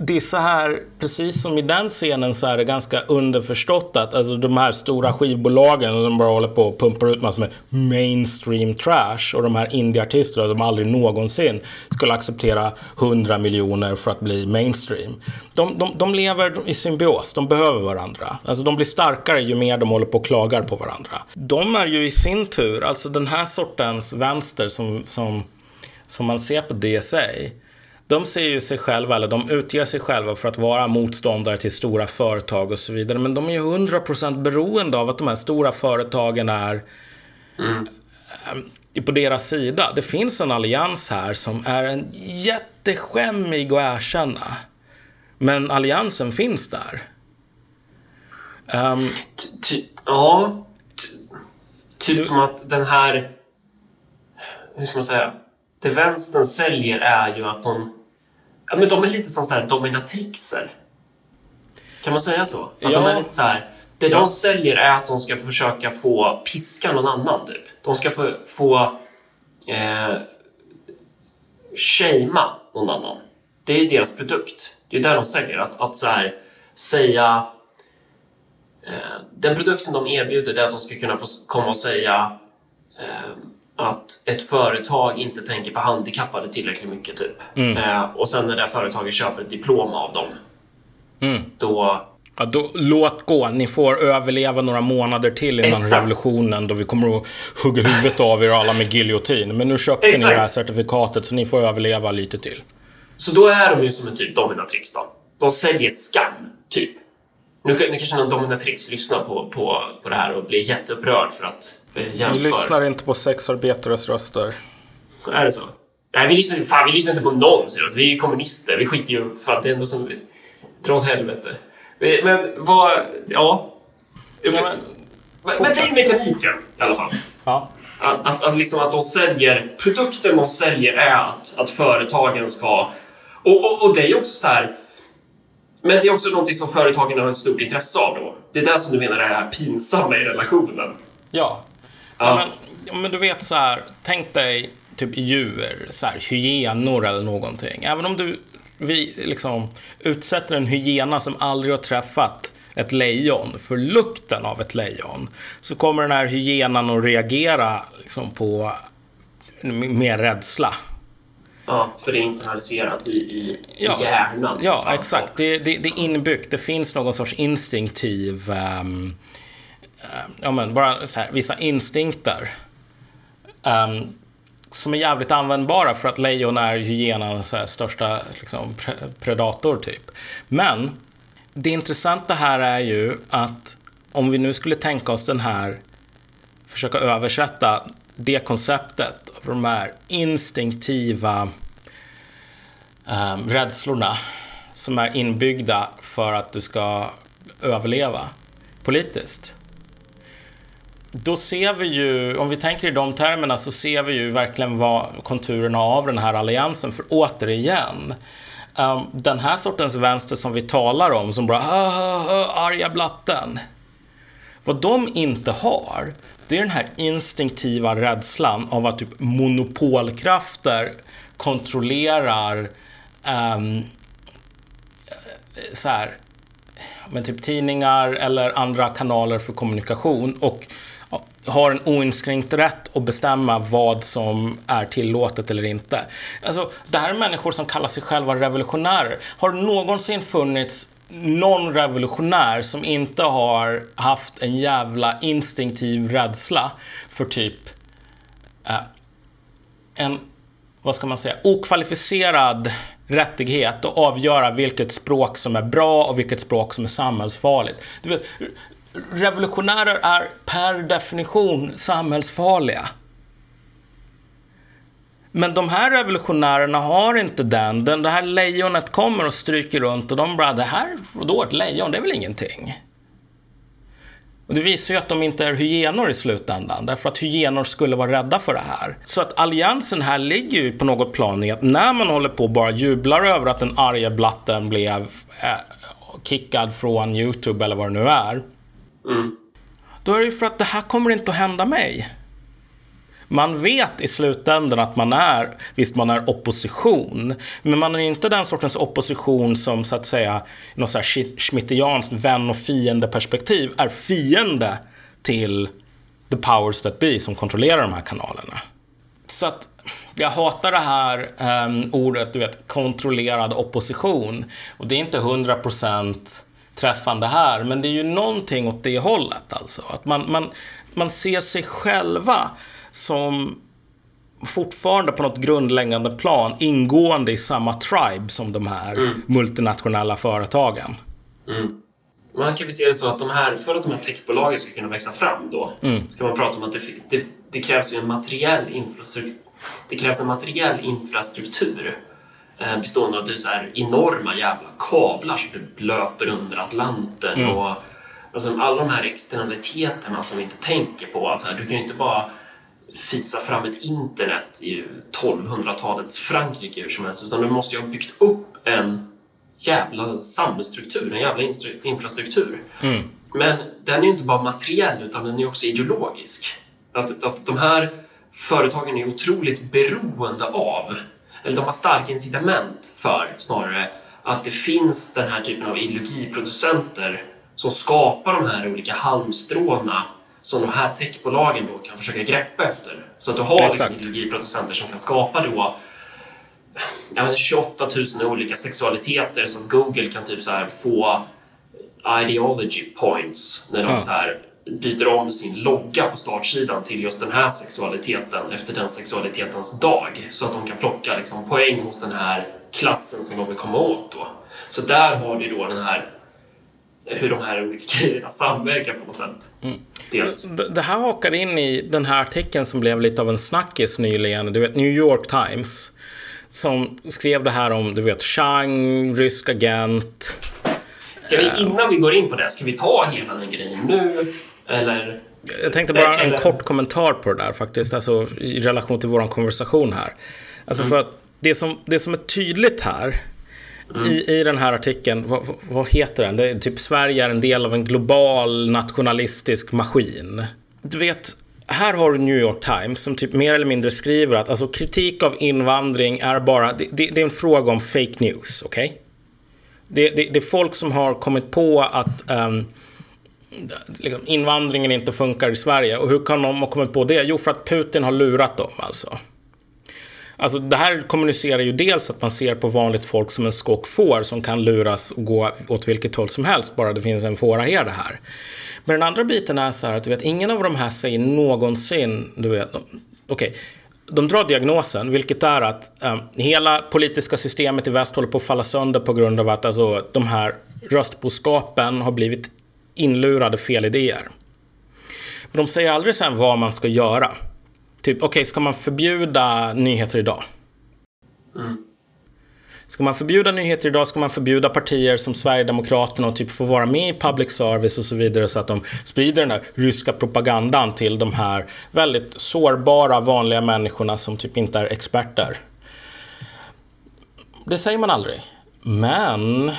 det är så här, precis som i den scenen så är det ganska underförstått att alltså, de här stora skivbolagen de bara håller på och pumpar ut massor med mainstream trash och de här indieartisterna som aldrig någonsin skulle acceptera 100 miljoner för att bli mainstream. De, de, de lever i symbios, de behöver varandra. Alltså de blir starkare ju mer de håller på och klagar på varandra. De är ju i sin tur, alltså den här sortens vänster som, som, som man ser på DSA de ser ju sig själva, eller de utger sig själva för att vara motståndare till stora företag och så vidare. Men de är ju 100% beroende av att de här stora företagen är mm. på deras sida. Det finns en allians här som är en jätteskämmig att erkänna. Men alliansen finns där. Um, ja, typ som att den här... Hur ska man säga? Det vänstern säljer är ju att de Ja, men de är lite som så här dominatrixer. Kan man säga så? Att ja. de är lite så här, det ja. de säljer är att de ska försöka få piska någon annan, typ. De ska få, få eh, shamea någon annan. Det är deras produkt. Det är där de säljer. Att, att så här, säga... Eh, den produkten de erbjuder är att de ska kunna få komma och säga eh, att ett företag inte tänker på handikappade tillräckligt mycket. typ. Mm. Eh, och sen när det företaget köper ett diplom av dem, mm. då... Ja, då, låt gå. Ni får överleva några månader till innan Exakt. revolutionen då vi kommer att hugga huvudet av er alla med giljotin. Men nu köpte Exakt. ni det här certifikatet så ni får överleva lite till. Så då är de ju som en typ dominatrix då. De säljer skam, typ. Nu, nu kanske någon dominatrix lyssnar på, på, på det här och blir jätteupprörd för att jämför. Vi lyssnar inte på sexarbetares röster. Är det så? Nej, vi lyssnar, fan, vi lyssnar inte på någon seriöst. Vi är ju kommunister. Vi skiter ju fan, det är ändå som... Dra åt helvete. Men vad... Ja. Men, men, men det är mekaniken i alla fall. Ja. Att, att, att, liksom att de säljer... Produkten de säljer är att, att företagen ska... Och, och, och det är ju också så här... Men det är också någonting som företagen har ett stort intresse av då. Det är det som du menar är det här pinsamma i relationen. Ja, Ja. Men, men du vet så här, tänk dig typ djur, så här, hyenor eller någonting. Även om du vi liksom utsätter en hyena som aldrig har träffat ett lejon för lukten av ett lejon så kommer den här hyenan att reagera liksom på mer rädsla. Ja, för det är internaliserat i, i, ja, hjärnan. Ja, exakt. Det, det, det, är inbyggt. Det finns någon sorts instinktiv um, Eh, ja men bara så här, vissa instinkter. Um, som är jävligt användbara för att lejon är hyenans största liksom, predator typ. Men det intressanta här är ju att om vi nu skulle tänka oss den här, försöka översätta det konceptet av de här instinktiva um, rädslorna som är inbyggda för att du ska överleva politiskt då ser vi ju, om vi tänker i de termerna, så ser vi ju verkligen vad konturerna av den här alliansen. För återigen, um, ehm, den här sortens vänster som vi talar om, som bara hö, hö, hö, arga blatten. Vad de inte har, det är den här instinktiva rädslan av att typ monopolkrafter kontrollerar um, så här, men typ tidningar eller andra kanaler för kommunikation och har en oinskränkt rätt att bestämma vad som är tillåtet eller inte. Alltså, det här är människor som kallar sig själva revolutionärer. Har det någonsin funnits någon revolutionär som inte har haft en jävla instinktiv rädsla för typ eh, en, vad ska man säga, okvalificerad rättighet att avgöra vilket språk som är bra och vilket språk som är samhällsfarligt. Du vet, revolutionärer är per definition samhällsfarliga. Men de här revolutionärerna har inte den. den. Det här lejonet kommer och stryker runt och de bara, det här, då ett lejon, det är väl ingenting. Och det visar ju att de inte är hyenor i slutändan, därför att hyenor skulle vara rädda för det här. Så att alliansen här ligger ju på något plan i att när man håller på och bara jublar över att den arga blatten blev eh, kickad från YouTube eller vad det nu är, Mm. Då är det ju för att det här kommer inte att hända mig. Man vet i slutändan att man är, visst man är opposition, men man är inte den sortens opposition som så att säga, i något så här schmittianskt vän och fiende perspektiv, är fiende till the powers that be som kontrollerar de här kanalerna. Så att jag hatar det här um, ordet, du vet, kontrollerad opposition. Och det är inte hundra procent träffande här. Men det är ju någonting åt det hållet alltså. Att man, man, man ser sig själva som fortfarande på något grundläggande plan ingående i samma tribe som de här Mm. multinationella företagen. Man kan väl se det så att de här, för att de här techbolagen ska kunna växa fram då, ska man prata om att det, det, det krävs ju en materiell infrastruktur. Det krävs en materiell infrastruktur bestående av är så här enorma jävla kablar som typ löper under Atlanten och alltså, alla de här externaliteterna som vi inte tänker på. Alltså, du kan ju inte bara fisa fram ett internet i 1200-talets Frankrike hur som helst utan du måste ju ha byggt upp en jävla samhällsstruktur, en jävla infrastruktur. Men den är ju inte bara materiell utan den är också ideologisk. Att, att de här företagen är otroligt beroende av, eller de har starka incitament för snarare, att det finns den här typen av ideologiproducenter som skapar de här olika halmstråna som de här techbolagen då kan försöka greppa efter. Så att du har liksom ideologiproducenter som kan skapa då ja, men 28 000 olika sexualiteter som Google kan typ så få ideology points när de Ja. så här byter om sin logga på startsidan till just den här sexualiteten efter den sexualitetens dag så att de kan plocka liksom poäng hos den här klassen som de vill komma åt då. Så där har du då den här hur de här olika grejerna samverkar på något sätt. Dels. Det det här hakar in i den här artikeln som blev lite av en snackis nyligen. Du vet, New York Times. Som skrev det här om, du vet, Chang, rysk agent. Ska vi, innan vi går in på det, ska vi ta hela den grejen nu? Eller? Jag tänkte bara en Eller- kort kommentar på det där faktiskt, alltså i relation till vår konversation här. Alltså för att det som, det som är tydligt här i, i den här artikeln, vad, vad- heter den? Det är typ Sverige är en del av en global nationalistisk maskin. Du vet, här har du New York Times som typ mer eller mindre skriver att alltså, kritik av invandring är bara, det, det, det är en fråga om fake news, okej? Det, det, det är folk som har kommit på att ehm, liksom, invandringen inte funkar i Sverige. Och hur kan de ha kommit på det? Jo, för att Putin har lurat dem alltså. Alltså det här kommunicerar ju dels att man ser på vanligt folk som en skock får som kan luras och gå åt vilket håll som helst bara det finns en fåraherde här. Men den andra biten är så här att du vet, ingen av de här säger någonsin, du vet, de- okay, de drar diagnosen, vilket är att eh, hela politiska systemet i väst håller på att falla sönder på grund av att alltså, de här röstboskapen har blivit inlurade fel idéer. Men de säger aldrig sen vad man ska göra. Typ, okej, ska man förbjuda nyheter idag? Ska man förbjuda nyheter idag ska man förbjuda partier som Sverigedemokraterna och typ få vara med i public service och så vidare så att de sprider den här ryska propagandan till de här väldigt sårbara vanliga människorna som typ inte är experter. Det säger man aldrig. Men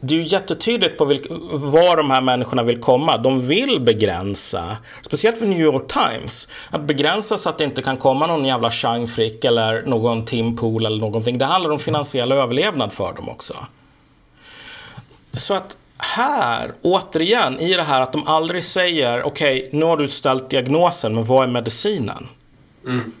det är ju jättetydligt på vilk, var de här människorna vill komma. De vill begränsa, speciellt för New York Times, att begränsa så att det inte kan komma någon jävla Chang Frick eller någon Tim Pool eller någonting. Det handlar om finansiell överlevnad för dem också. Så att här, återigen, i det här att de aldrig säger okej, nu har du ställt diagnosen, men vad är medicinen? Mm.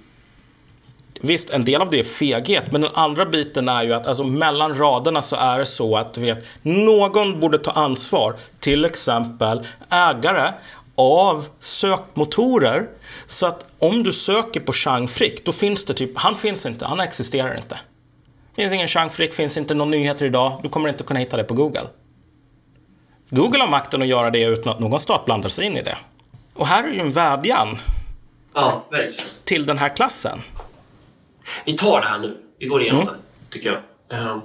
Visst, en del av det är feghet, men den andra biten är ju att alltså, mellan raderna så är det så att du vet, någon borde ta ansvar. Till exempel ägare av sökmotorer. Så att om du söker på Chang Frick, då finns det typ, han finns inte, han existerar inte. finns ingen Chang Frick, finns inte någon nyheter idag, du kommer inte kunna hitta det på Google. Google har makten att göra det utan att någon stat blandar sig in i det. Och här är ju en vädjan Ja, till den här klassen. Vi tar det här nu. Vi går igenom det, tycker jag. Ehm,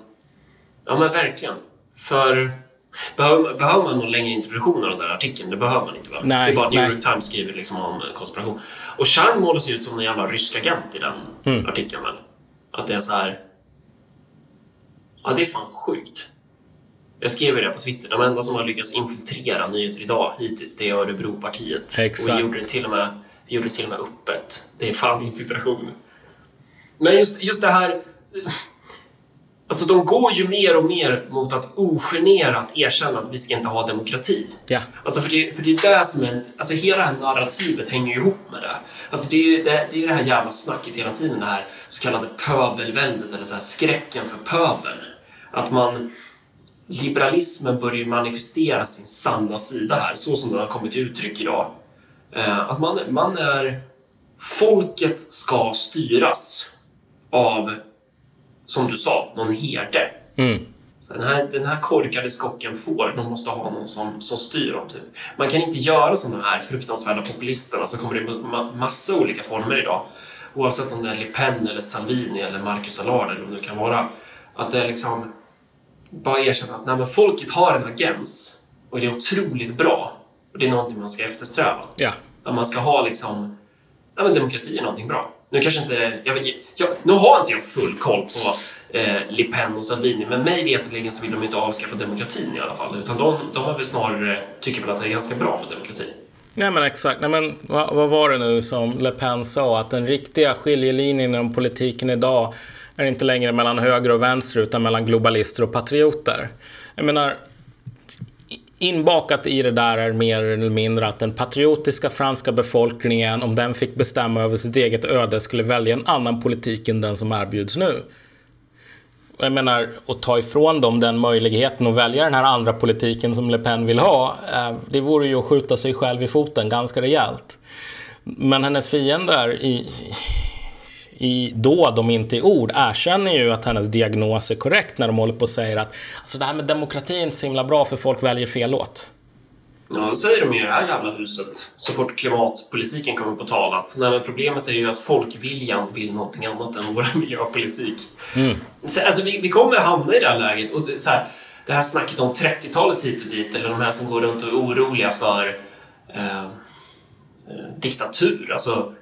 ja, men verkligen. För behöver, behöver man någon längre introduktion av den där artikeln? Det behöver man inte, va? Nej, det är bara New. York Times skriver liksom om eh, konspiration. Och Chang målas ju ut som en jävla rysk agent i den Mm. artikeln, väl? Att det är så här... Ja, det är fan sjukt. Jag skrev ju det på Twitter. De enda som har lyckats infiltrera nyheter idag hittills, det är Örebropartiet. Exakt. Och vi gjorde det till och med, vi gjorde det till och med öppet. Det är fan infiltration. Men just, just det här... Alltså de går ju mer och mer mot att ogenerat erkänna att vi ska inte ha demokrati. Ja. Alltså för det, för det är det som är... Alltså hela det här narrativet hänger ju ihop med det. Alltså det är ju det, det, är det här jävla snacket hela tiden, det här så kallade pöbelväldet eller så här skräcken för pöbeln. Att man... Liberalismen börjar manifestera sin sanna sida här, så som den har kommit till uttryck idag. Eh, att man, man är folket ska styras av, som du sa, någon herde. Mm. Den här, den här korkade skocken får, de måste ha någon som, som styr dem. Typ. Man kan inte göra sådana här fruktansvärda populisterna som kommer i ma- massa olika former idag. Oavsett om det är Le Pen eller Salvini eller Marcus Allard eller vad det kan vara. Att det är liksom bara erkänna att nej, folket har en agens och det är otroligt bra. Och det är någonting man ska eftersträva. Ja. Att man ska ha liksom... Ja, men demokrati är någonting bra. Nu kanske inte... Jag, jag, nu har inte jag full koll på eh, Le Pen och Salvini, men mig veterligen så vill de inte avskaffa demokratin i alla fall. Utan de, de har väl snarare, tycker väl att det är ganska bra med demokrati. Nej men exakt. Nej, men, vad, vad var det nu som Le Pen sa? Att den riktiga skiljelinjen inom politiken idag är inte längre mellan höger och vänster utan mellan globalister och patrioter. Jag menar, inbakat i det där är mer eller mindre att den patriotiska franska befolkningen, om den fick bestämma över sitt eget öde, skulle välja en annan politik än den som erbjuds nu. Jag menar, att ta ifrån dem den möjligheten att välja den här andra politiken som Le Pen vill ha, eh, det vore ju att skjuta sig själv i foten ganska rejält. Men hennes fiender i, i dåd, om inte i ord, erkänner ju att hennes diagnos är korrekt när de håller på och säger att alltså det här med demokrati är inte så himla bra för folk väljer fel låt. Ja, det säger de i det här jävla huset så fort klimatpolitiken kommer på tal. Att, nej, men problemet är ju att folkviljan vill någonting annat än vår miljöpolitik. Mm. Så, alltså, vi, vi kommer hamna i det här läget. Och det, så här, det här snacket om 30-talet hit och dit, eller de här som går runt och är oroliga för eh, eh, diktatur. Alltså,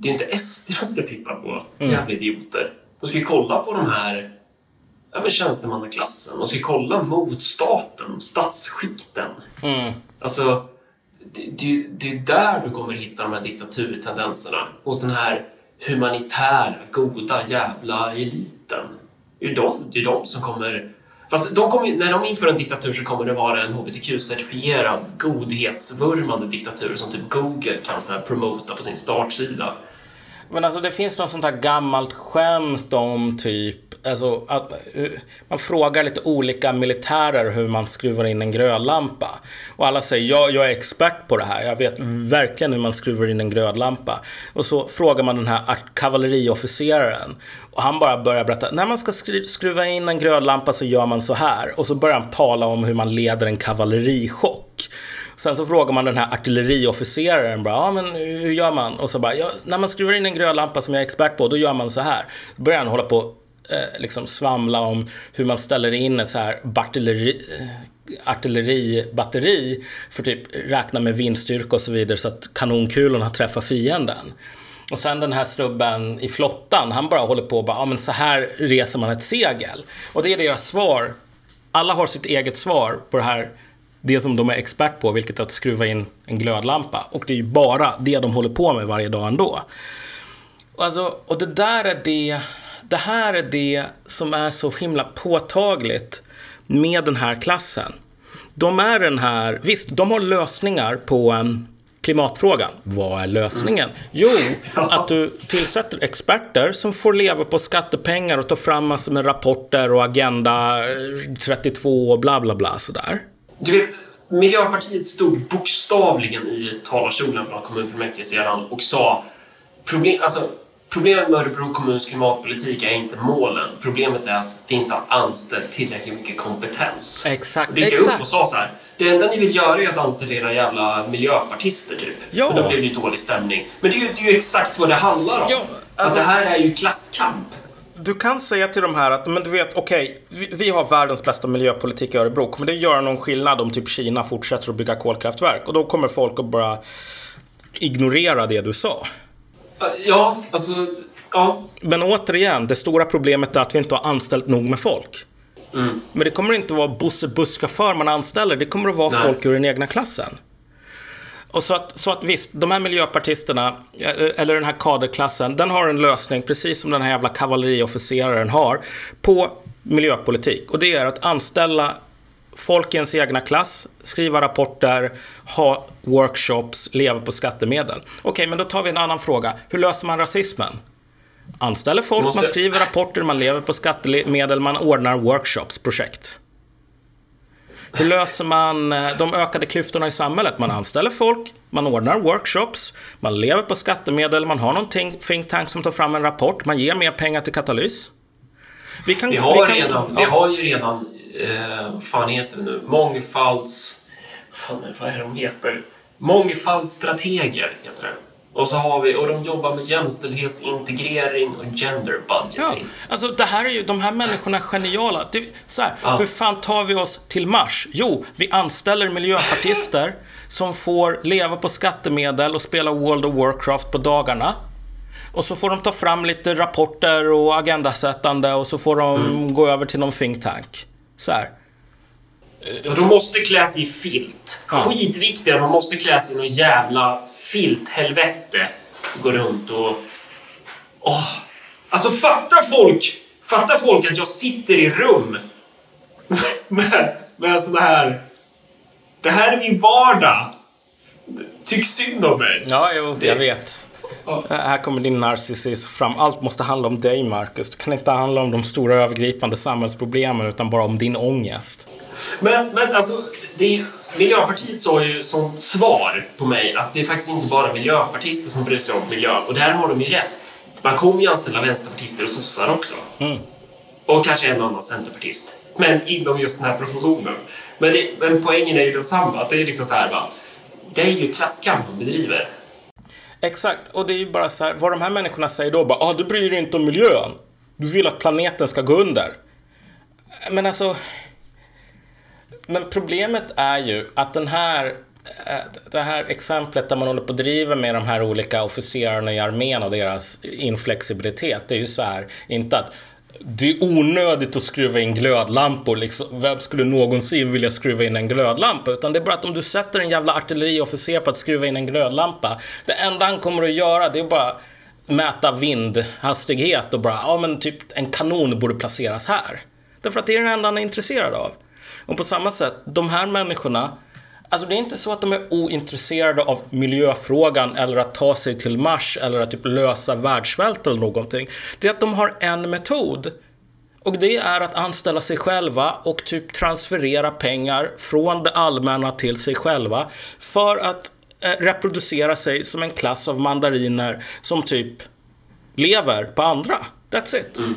det är inte SD de ska titta på, Mm. jävla idioter. De ska ju kolla på de här ja, men tjänstemannaklassen. De ska ju kolla mot staten, statsskikten. Mm. Alltså, det, det, det är där du kommer hitta de här diktaturtendenserna. Hos den här humanitära, goda jävla eliten. Det är de, det är de som kommer... Fast de kommer, när de inför en diktatur så kommer det vara en hbtq-certifierad godhetsvurmande diktatur som typ Google kan så här promota på sin startsida. Men alltså det finns något sånt här gammalt skämt om typ, alltså att eh, man frågar lite olika militärer hur man skruvar in en glödlampa. Och alla säger ja, jag är expert på det här, jag vet verkligen hur man skruvar in en glödlampa. Och så frågar man den här kavalleriofficeraren. Och han bara börjar berätta, när man ska skruva in en glödlampa så gör man så här. Och så börjar han tala om hur man leder en kavallerichock. Sen så frågar man den här artilleriofficeraren bara, ja men hur gör man? Och så bara, ja, när man skruvar in en grön lampa som jag är expert på, då gör man så här. Då börjar han hålla på eh, liksom svamla om hur man ställer in ett så här artilleri, eh, artilleribatteri för typ räkna med vindstyrka och så vidare så att kanonkulorna träffar fienden. Och sen den här snubben i flottan, han bara håller på och bara, ja men så här reser man ett segel. Och det är deras svar. Alla har sitt eget svar på det här det som de är expert på, vilket är att skruva in en glödlampa. Och det är ju bara det de håller på med varje dag ändå. Och, alltså, och det där är det, det här är det som är så himla påtagligt med den här klassen. De är den här, visst, de har lösningar på en klimatfrågan. Vad är lösningen? Jo, att du tillsätter experter som får leva på skattepengar och ta fram massor med rapporter och Agenda eh, 32 och bla bla bla sådär. Du vet, Miljöpartiet stod bokstavligen i talarstolen från kommunfullmäktige sedan och sa problem, alltså, problemet med Örebro kommuns klimatpolitik är inte målen. Problemet är att det inte har anställt tillräckligt mycket kompetens. Exakt, Och det gick jag upp och sa så här. Det enda ni vill göra är att anställa era jävla miljöpartister typ. Ja. Och då blev det ju dålig stämning. Men det är ju, det är ju exakt vad det handlar om. Ja, att alltså- det här är ju klasskamp. Du kan säga till de här att, men du vet, okej, vi, vi har världens bästa miljöpolitik i Örebro. Kommer det göra någon skillnad om typ Kina fortsätter att bygga kolkraftverk? Och då kommer folk att bara ignorera det du sa. Ja, alltså... Ja. Men återigen, det stora problemet är att vi inte har anställt nog med folk. Mm. Men det kommer inte vara buss busschaufför man anställer, det kommer att vara Nej. folk ur den egna klassen. Och så att, så att visst, de här miljöpartisterna, eh, eller den här kaderklassen, den har en lösning, precis som den här jävla kavalleriofficeraren har, på miljöpolitik. Och det är att anställa folk i ens egna klass, skriva rapporter, ha workshops, leva på skattemedel. Okej, men då tar vi en annan fråga. Hur löser man rasismen? Anställer folk, Måste- man skriver rapporter, man lever på skattemedel, man ordnar workshops, projekt. Hur löser man eh, de ökade klyftorna i samhället? Man anställer folk, man ordnar workshops, man lever på skattemedel, man har någon think tank som tar fram en rapport, man ger mer pengar till Katalys. Vi, kan, vi, har, vi, kan, redan, ja. vi har ju redan, eh, vad fan heter det nu, mångfalds... Fan, vad är det de heter? Mångfaldsstrateger heter det. Och så har vi, och de jobbar med jämställdhetsintegrering och gender budgeting. Ja, alltså det här är ju, de här människorna är geniala. Det, så här, ja. Hur fan tar vi oss till Mars? Jo, vi anställer miljöpartister som får leva på skattemedel och spela World of Warcraft på dagarna. Och så får de ta fram lite rapporter och agendasättande och så får de mm. gå över till någon think tank. Så här. De måste klä sig i filt. Ja. Skitviktiga, de måste klä sig i någon jävla filthelvete. Gå runt och... Åh! Alltså fattar folk! Fattar folk att jag sitter i rum med, med såna här... Det här är min vardag. Tyck synd om mig. Ja, jo, det... jag vet. Ja. Här kommer din narcissism fram. Allt måste handla om dig, Marcus. Det kan inte handla om de stora övergripande samhällsproblemen, utan bara om din ångest. Men, men alltså, det, Miljöpartiet sa ju som svar på mig att det är faktiskt inte bara miljöpartister som bryr sig om miljön. Och där har de ju rätt. Man kommer ju anställa vänsterpartister och sossar också. Mm. Och kanske en annan centerpartist. Men inom just den här professionen. Men, det, men poängen är ju densamma. Att det är liksom så här, va? Det är ju klasskamp de bedriver. Exakt, och det är ju bara så här, vad de här människorna säger då, bara ah, du bryr dig inte om miljön. Du vill att planeten ska gå under. Men alltså, men problemet är ju att den här eh, det här exemplet där man håller på och driver med de här olika officerarna i armén och deras inflexibilitet. Det är ju så här, inte att det är onödigt att skruva in glödlampor. Liksom. Vem skulle någonsin vilja skruva in en glödlampa? Utan det är bara att om du sätter en jävla artilleriofficer på att skruva in en glödlampa. Det enda han kommer att göra det är bara mäta vindhastighet och bara, ja men typ en kanon borde placeras här. Därför att det är det enda han är intresserad av. Och på samma sätt, de här människorna, alltså det är inte så att de är ointresserade av miljöfrågan eller att ta sig till Mars eller att typ lösa världssvält eller någonting. Det är att de har en metod. Och det är att anställa sig själva och typ transferera pengar från det allmänna till sig själva för att eh, reproducera sig som en klass av mandariner som typ lever på andra. That's it. Mm.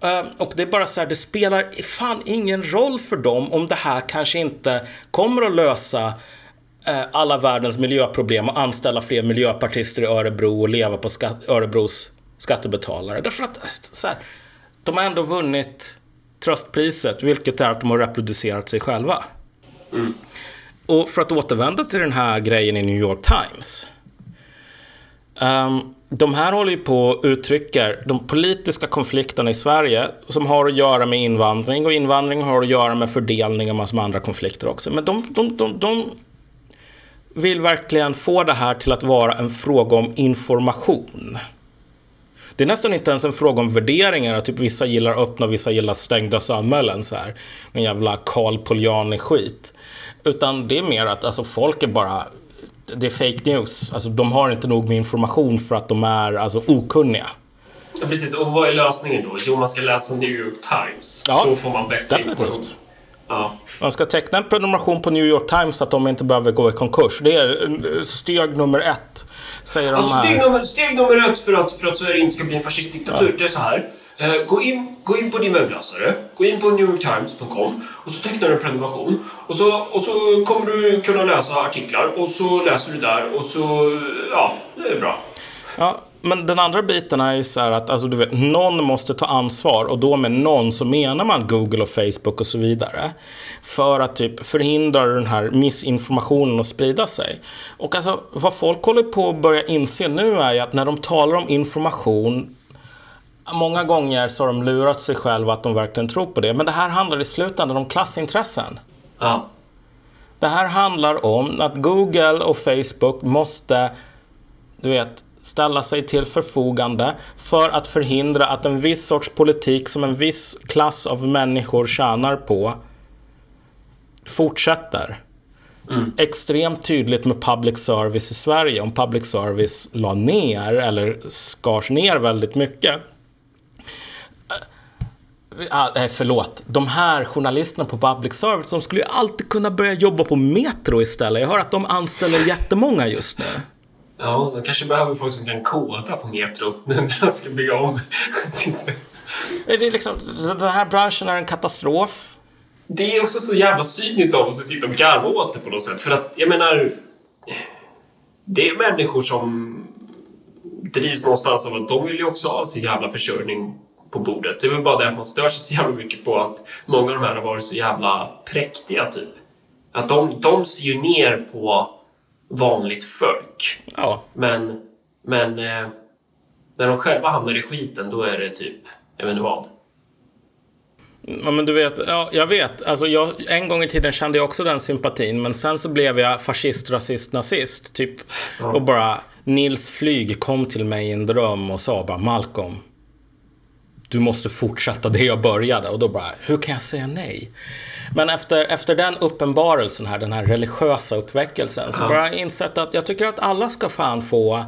Ehm, och det är bara så här, det spelar fan ingen roll för dem om det här kanske inte kommer att lösa eh, alla världens miljöproblem och anställa fler miljöpartister i Örebro och leva på skatt, Örebros skattebetalare. Därför att så här, de har ändå vunnit tröstpriset, vilket är att de har reproducerat sig själva. Mm. Och för att återvända till den här grejen i New York Times. Um, de här håller ju på och uttrycker de politiska konflikterna i Sverige som har att göra med invandring och invandring har att göra med fördelning och massor med andra konflikter också. Men de, de, de, de vill verkligen få det här till att vara en fråga om information. Det är nästan inte ens en fråga om värderingar, typ vissa gillar öppna och vissa gillar stängda samhällen. Så här. En jävla Karl Poljani-skit. Utan det är mer att alltså, folk är bara det är fake news. Alltså, de har inte nog med information för att de är alltså, okunniga. Ja, precis, och vad är lösningen då? Jo, man ska läsa New York Times. Ja, då får man bättre definitivt. information. Ja. Man ska teckna en prenumeration på New York Times så att de inte behöver gå i konkurs. Det är steg nummer ett. Säger alltså, de här. Steg, nummer, steg nummer ett för att, för att Sverige inte ska bli en fascistdiktatur, ja. det är så här. Eh, gå, in, gå in på din webbläsare, gå in på newyorktimes.com och så tecknar du en prenumeration. Och så, och så kommer du kunna läsa artiklar och så läser du där och så, ja, det är bra. Ja, men den andra biten är ju så här att alltså, du vet, någon måste ta ansvar och då med någon så menar man Google och Facebook och så vidare. För att typ förhindra den här missinformationen att sprida sig. Och alltså vad folk håller på att börja inse nu är ju att när de talar om information Många gånger så har de lurat sig själva att de verkligen tror på det. Men det här handlar i slutändan om klassintressen. Ja. Det här handlar om att Google och Facebook måste, du vet, ställa sig till förfogande för att förhindra att en viss sorts politik som en viss klass av människor tjänar på fortsätter. Mm. Extremt tydligt med public service i Sverige. Om public service la ner eller skars ner väldigt mycket ah, nej, förlåt. De här journalisterna på public service, de skulle ju alltid kunna börja jobba på Metro istället. Jag hör att de anställer jättemånga just nu. Ja, de kanske behöver folk som kan koda på Metro när de ska bygga om. Det är liksom, den här branschen är en katastrof. Det är också så jävla cyniskt av oss att sitta och garva åt det på något sätt. För att, jag menar... Det är människor som drivs någonstans av att de vill ju också ha sin jävla försörjning på bordet. Det är väl bara det att man stör sig så jävla mycket på att många av de här har varit så jävla präktiga, typ. Att de, de ser ju ner på vanligt folk. Ja. Men, men eh, när de själva hamnar i skiten, då är det typ, jag vet inte vad. Ja, men du vet, ja, jag vet. Alltså, jag, en gång i tiden kände jag också den sympatin, men sen så blev jag fascist, rasist, nazist. Typ. Ja. Och bara, Nils Flyg kom till mig i en dröm och sa bara, Malcolm, du måste fortsätta det jag började. Och då bara, hur kan jag säga nej? Men efter, efter den uppenbarelsen här, den här religiösa uppväckelsen, så Ja. bara insett att jag tycker att alla ska fan få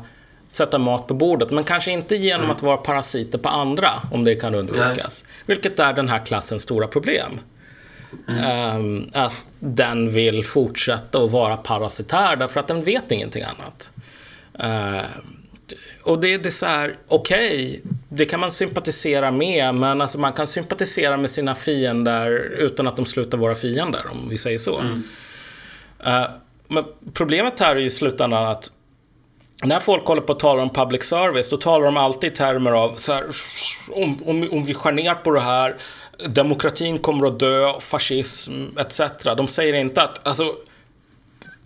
sätta mat på bordet. Men kanske inte genom att vara parasiter på andra, om det kan undvikas. Vilket är den här klassens stora problem. Ehm, att den vill fortsätta att vara parasitär därför att den vet ingenting annat. Ehm, och det, det är så här, okej, det kan man sympatisera med, men alltså man kan sympatisera med sina fiender utan att de slutar vara fiender, om vi säger så. Eh, men problemet här är ju i slutändan att när folk håller på att tala om public service, då talar de alltid i termer av så här, om, om, om vi skär ner på det här, demokratin kommer att dö, fascism etc. De säger inte att, alltså,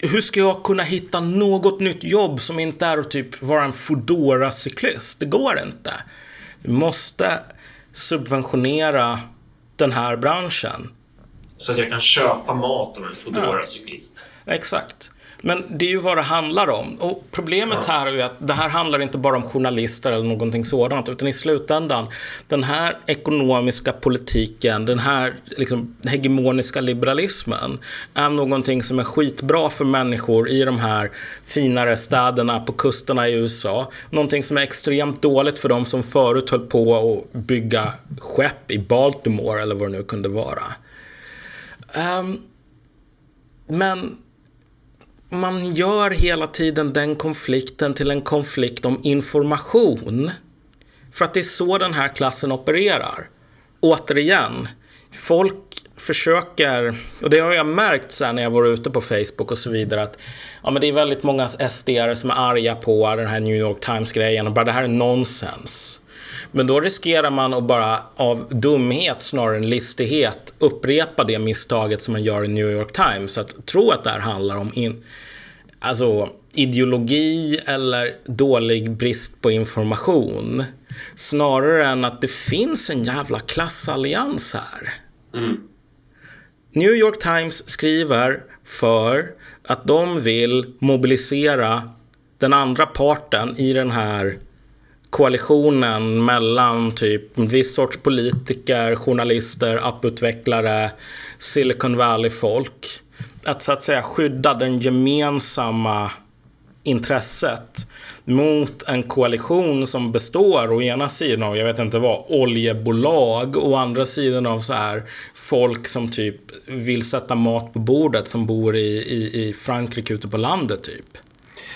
hur ska jag kunna hitta något nytt jobb som inte är att typ vara en foodora cyklist Det går inte. Vi måste subventionera den här branschen. Så att jag kan köpa mat av en Foodora-cyklist. Exakt. Men det är ju vad det handlar om. Och problemet här är ju att det här handlar inte bara om journalister eller någonting sådant, utan i slutändan, den här ekonomiska politiken, den här liksom, hegemoniska liberalismen, är någonting som är skitbra för människor i de här finare städerna på kusterna i USA. Någonting som är extremt dåligt för de som förut höll på att bygga skepp i Baltimore eller vad det nu kunde vara. Ehm, men man gör hela tiden den konflikten till en konflikt om information. För att det är så den här klassen opererar. Återigen, folk försöker, och det har jag märkt sen när jag var ute på Facebook och så vidare, att ja, men det är väldigt många sd som är arga på den här New York Times-grejen och bara det här är nonsens. Men då riskerar man att bara av dumhet snarare än listighet upprepa det misstaget som man gör i New York Times. Att tro att det här handlar om in, alltså, ideologi eller dålig brist på information. Snarare än att det finns en jävla klassallians här. New York Times skriver för att de vill mobilisera den andra parten i den här koalitionen mellan typ en viss sorts politiker, journalister, apputvecklare, Silicon Valley-folk. Att så att säga skydda den gemensamma intresset mot en koalition som består å ena sidan av, jag vet inte vad, oljebolag och å andra sidan av så här folk som typ vill sätta mat på bordet som bor i, i, i Frankrike ute på landet typ.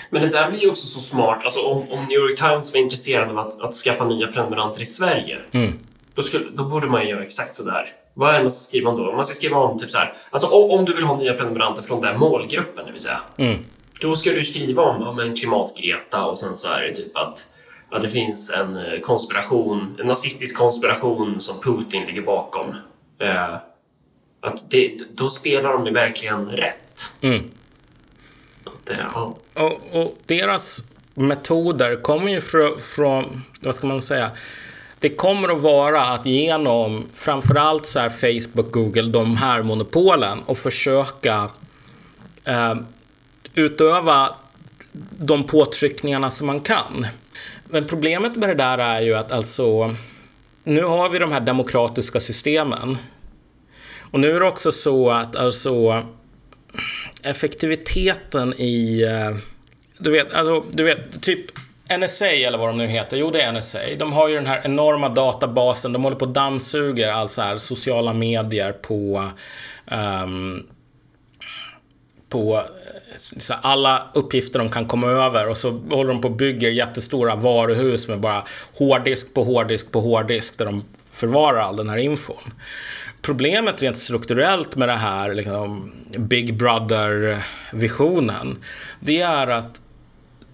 Men det där blir ju också så smart. Alltså om, om New York Times var intresserade av att, att skaffa nya prenumeranter i Sverige, då, skulle, då borde man ju göra exakt så där. Vad är det man ska skriva om då? Man ska skriva om typ så här. Alltså om, om du vill ha nya prenumeranter från den målgruppen, det vill säga. Då ska du skriva om, om en klimatgreta och sen så är det typ att, att det finns en eh, konspiration, en nazistisk konspiration som Putin ligger bakom. Eh, att det, då spelar de ju verkligen rätt. Att, det. ja. Och, och deras metoder kommer ju från, från, vad ska man säga, det kommer att vara att genom framförallt så här Facebook, Google, de här monopolen och försöka eh, utöva de påtryckningarna som man kan. Men problemet med det där är ju att alltså, nu har vi de här demokratiska systemen. Och nu är det också så att alltså effektiviteten i... Eh, du vet, alltså, du vet, typ NSA eller vad de nu heter, jo det är NSA. De har ju den här enorma databasen, de håller på och dammsuger all så här sociala medier på um, på eh, så alla uppgifter de kan komma över och så håller de på och bygger jättestora varuhus med bara hårddisk på hårddisk på hårddisk där de förvarar all den här infon. Problemet rent strukturellt med det här liksom, Big Brother-visionen, det är att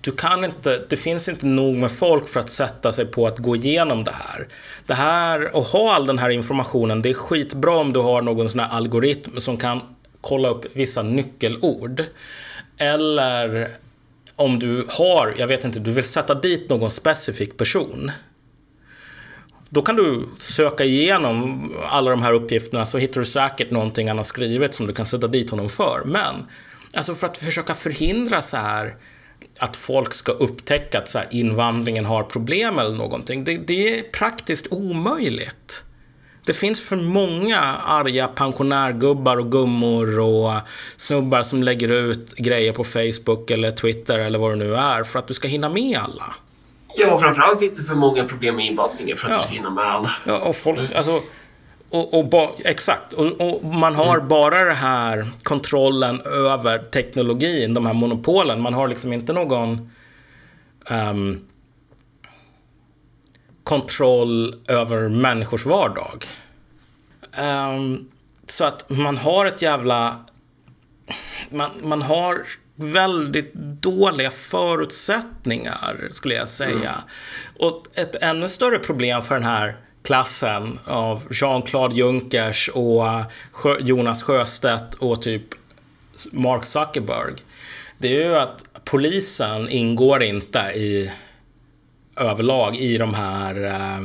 du kan inte, det finns inte nog med folk för att sätta sig på att gå igenom det här. Det här, och ha all den här informationen, det är skitbra om du har någon sån här algoritm som kan kolla upp vissa nyckelord. Eller om du har, jag vet inte, du vill sätta dit någon specifik person. Då kan du söka igenom alla de här uppgifterna så hittar du säkert någonting han har skrivit som du kan sätta dit honom för. Men, alltså för att försöka förhindra så här att folk ska upptäcka att så här, invandringen har problem eller någonting. Det, det är praktiskt omöjligt. Det finns för många arga pensionärgubbar och gummor och snubbar som lägger ut grejer på Facebook eller Twitter eller vad det nu är för att du ska hinna med alla. Ja, framförallt finns det för många problem med invandringen för att ja. du ska hinna med alla. Ja, och folk, alltså, och, och ba, exakt, och, och, man har mm. bara det här kontrollen över teknologin, de här monopolen. Man har liksom inte någon um, kontroll över människors vardag. Um, så att man har ett jävla... Man, man har väldigt dåliga förutsättningar, skulle jag säga. Mm. Och ett ännu större problem för den här klassen av Jean-Claude Junckers och Jonas Sjöstedt och typ Mark Zuckerberg. Det är ju att polisen ingår inte i överlag i de här eh,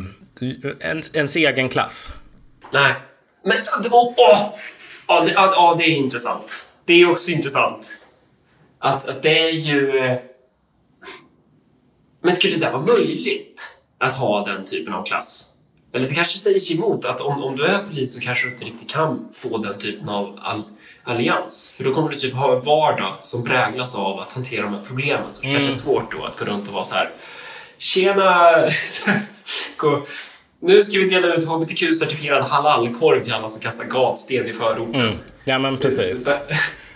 ens, ens egen klass. Nej. Men åh, åh, ja, det, ja, det är intressant. Det är också intressant. Att, att det är ju... Men skulle det vara möjligt att ha den typen av klass? Eller det kanske säger sig emot att om, om du är polis så kanske du inte riktigt kan få den typen av all, allians. För då kommer du typ ha en vardag som präglas av att hantera de här problemen. Så det mm. kanske är svårt då att gå runt och vara så här Tjena! nu ska vi dela ut hbtq-certifierad halalkorv till alla som kastar gatsten i förorten. Mm. Ja, men precis.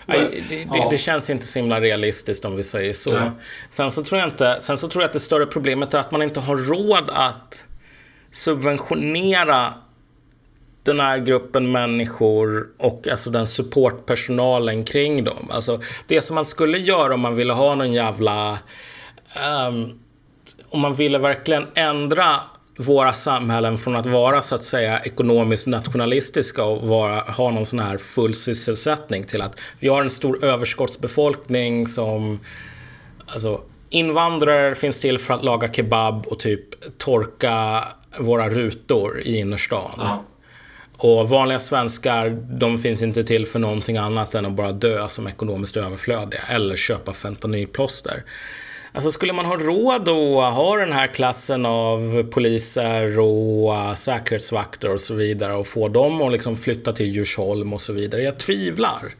Det, det, det, det, känns inte så himla realistiskt om vi säger så. Sen så, tror jag inte, sen så tror jag att det större problemet är att man inte har råd att subventionera den här gruppen människor och alltså den supportpersonalen kring dem. Alltså det som man skulle göra om man ville ha någon jävla um, om man ville verkligen ändra våra samhällen från att vara så att säga ekonomiskt nationalistiska och vara, ha någon sån här full sysselsättning till att vi har en stor överskottsbefolkning som alltså, invandrare finns till för att laga kebab och typ torka våra rutor i innerstan. Ja. Och vanliga svenskar, de finns inte till för någonting annat än att bara dö som ekonomiskt överflödiga eller köpa fentanylplåster. Alltså skulle man ha råd att ha den här klassen av poliser och uh, säkerhetsvakter och så vidare och få dem att liksom flytta till Djursholm och så vidare? Jag tvivlar.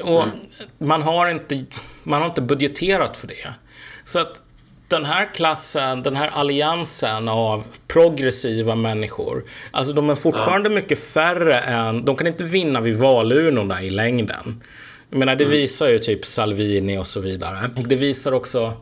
Och mm. man, har inte, man har inte budgeterat för det. Så att den här klassen, den här alliansen av progressiva människor, alltså de är fortfarande ja. mycket färre än, de kan inte vinna vid valurnorna i längden. Jag menar, det mm. visar ju typ Salvini och så vidare. Och det visar också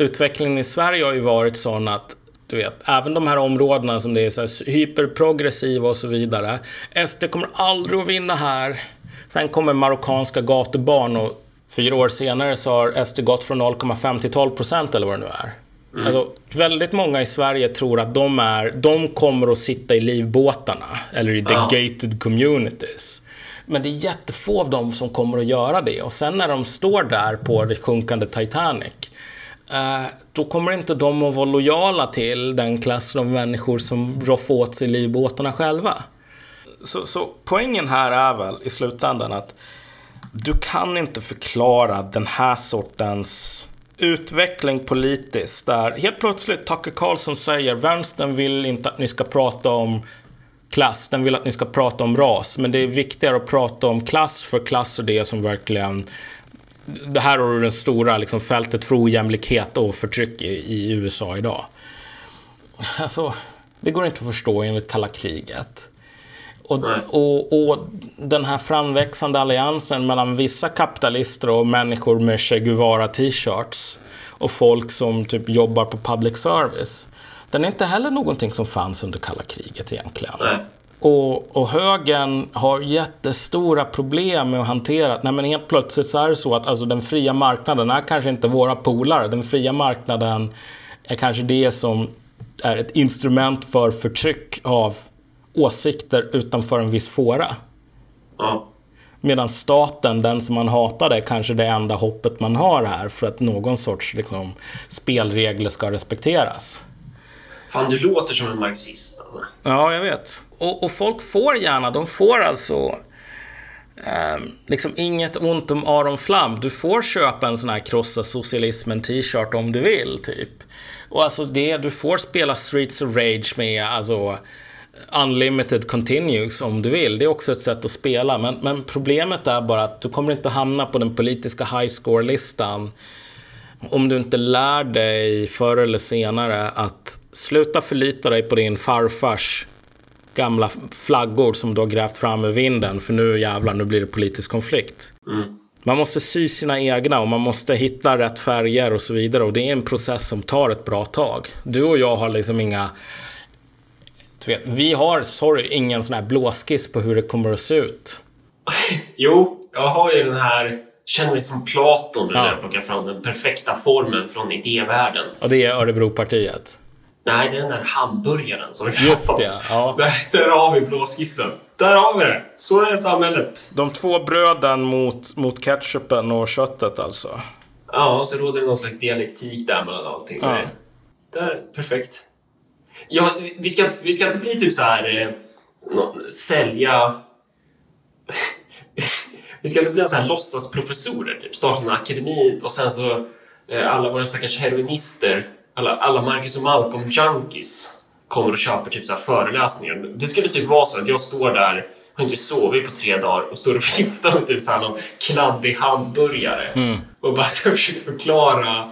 utvecklingen i Sverige har ju varit sån att du vet, även de här områdena som det är så här hyperprogressiva och så vidare. SD kommer aldrig att vinna här. Sen kommer marockanska gatubarn och fyra år senare så har SD gått från 0,5 till 12 procent eller vad det nu är. Mm. Alltså, väldigt många i Sverige tror att de, är, de kommer att sitta i livbåtarna eller i the ja. gated communities. Men det är jättefå av dem som kommer att göra det. Och sen när de står där på det sjunkande Titanic Eh, då kommer inte de att vara lojala till den klass av människor som roffar åt sig livbåtarna själva. Så, så poängen här är väl i slutändan att du kan inte förklara den här sortens utveckling politiskt där helt plötsligt Tucker Carlson säger vänstern vill inte att ni ska prata om klass, den vill att ni ska prata om ras. Men det är viktigare att prata om klass för klass är det som verkligen det här har du det stora liksom, fältet för ojämlikhet och förtryck i, i USA idag. Alltså, det går inte att förstå enligt kalla kriget. Och, och, och, den här framväxande alliansen mellan vissa kapitalister och människor med Che Guevara-t-shirts och folk som typ jobbar på public service. Den är inte heller någonting som fanns under kalla kriget egentligen. Nej. Och, och högern har jättestora problem med att hantera Nej men helt plötsligt så är det så att alltså, den fria marknaden är kanske inte våra polare. Den fria marknaden är kanske det som är ett instrument för förtryck av åsikter utanför en viss fåra. Ja. Medan staten, den som man hatar, är kanske det enda hoppet man har här för att någon sorts liksom, spelregler ska respekteras. Fan, du låter som en marxist. Alltså. Ja, jag vet. Och, och folk får gärna, de får alltså eh, liksom inget ont om Aron Flam. Du får köpa en sån här krossa socialismen t-shirt om du vill, typ. Och alltså det, du får spela Streets of Rage med, alltså Unlimited Continues om du vill. Det är också ett sätt att spela. Men, men problemet är bara att du kommer inte hamna på den politiska high score-listan om du inte lär dig förr eller senare att sluta förlita dig på din farfars gamla flaggor som du har grävt fram ur vinden. För nu jävlar, nu blir det politisk konflikt. Mm. Man måste sy sina egna och man måste hitta rätt färger och så vidare. Och det är en process som tar ett bra tag. Du och jag har liksom inga du vet, vi har, sorry, ingen sån här blåskiss på hur det kommer att se ut. jo, jag har ju den här, känner mig som Platon nu Ja. när jag plockar fram den perfekta formeln från idévärlden. Och det är Örebropartiet. Nej, det är den där hamburgaren som vi Just pratade det, om. ja. Där, där har vi blåskissen. Där har vi det. Så är samhället. De två bröden mot, mot ketchupen och köttet alltså. Ja, så råder det någon slags dialektik där mellan allting. Ja. Där, perfekt. Ja, vi ska, vi ska inte bli typ så här... Eh, sälja... vi ska inte bli så här låtsasprofessorer. Typ. Starta en akademi och sen så eh, alla våra stackars heroinister, alla, alla Marcus och Malcolm junkies kommer och köper typ så här föreläsningar. Det skulle typ vara så att jag står där har inte sovit på tre dagar och står och viftar med typ så här någon kladdig hamburgare och bara försöker förklara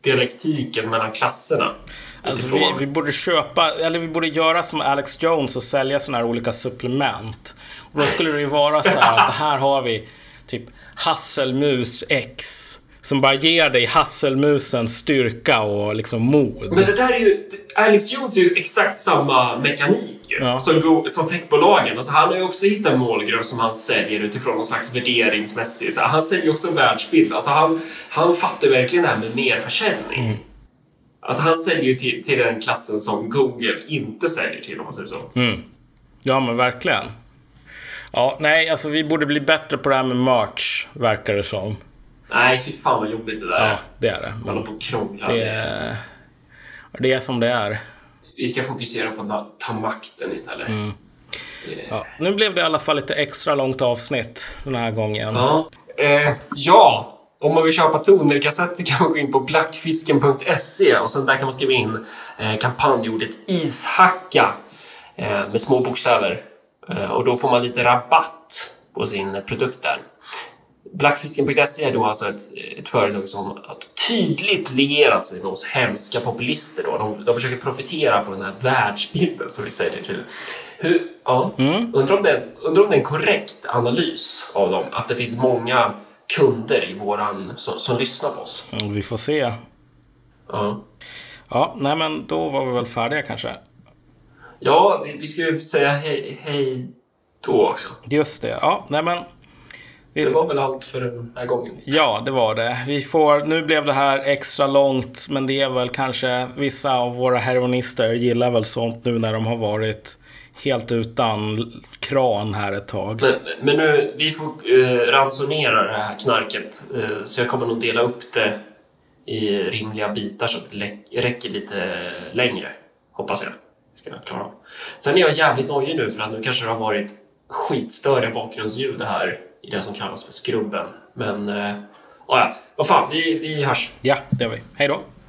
dialektiken mellan klasserna. Alltså vi, vi borde köpa, eller vi borde göra som Alex Jones och sälja såna här olika supplement. Och då skulle det ju vara så här att här har vi typ Hasselmus X. Som bara ger dig hasselmusens styrka och liksom mod. Men det där är ju... Alex Jones är ju exakt samma mekanik ju, Ja. som, go, som techbolagen. Alltså han har ju också hittat en målgrupp som han säljer utifrån någon slags värderingsmässig... Så han säljer ju också en världsbild. Alltså han, han fattar verkligen det här med merförsäljning. Mm. Att han säljer ju till, till den klassen som Google inte säljer till, om man säger så. Mm. Ja men verkligen. Ja, nej, alltså vi borde bli bättre på det här med merch, verkar det som. Nej, fy fan vad jobbigt det där är. Ja, det är det. Man håller på och krånglar. det är, det är som det är. Vi ska fokusera på att ta makten istället. Mm. Det- Ja, nu blev det i alla fall lite extra långt avsnitt den här gången. Ja. Eh, ja, om man vill köpa tonerkassetter kan man gå in på blackfisken.se och sen där kan man skriva in eh, kampanjordet ishacka eh, med små bokstäver. Eh, och då får man lite rabatt på sin produkt där. Blackfisken.se är då alltså ett, ett företag som har tydligt lierat sig med oss hemska populister. Då. De, de försöker profitera på den här världsbilden som vi säljer till. Hur, ja, undrar, om det är, undrar om det är en korrekt analys av dem, att det finns många kunder i våran, som, som lyssnar på oss. Mm, Vi får se. Ja, Ja, nej men då var vi väl färdiga kanske. ja vi, vi ska ju säga hej, hej då också. Just det. Ja, nej men. Det var väl allt för den här gången. Ja, det var det. Vi får, nu blev det här extra långt, men det är väl kanske vissa av våra heroinister gillar väl sånt nu när de har varit helt utan kran här ett tag. Men, men nu, vi får eh, ransonera det här knarket. Eh, så jag kommer nog dela upp det i rimliga bitar så att det räcker lite längre. Hoppas jag. Ska jag klara. Sen är jag jävligt nojig nu för att nu kanske det har varit skitstöriga bakgrundsljud här i det som kallas för skrubben. Men, äh, ja, vad fan, vi, vi hörs. Ja, det gör vi. Hej då.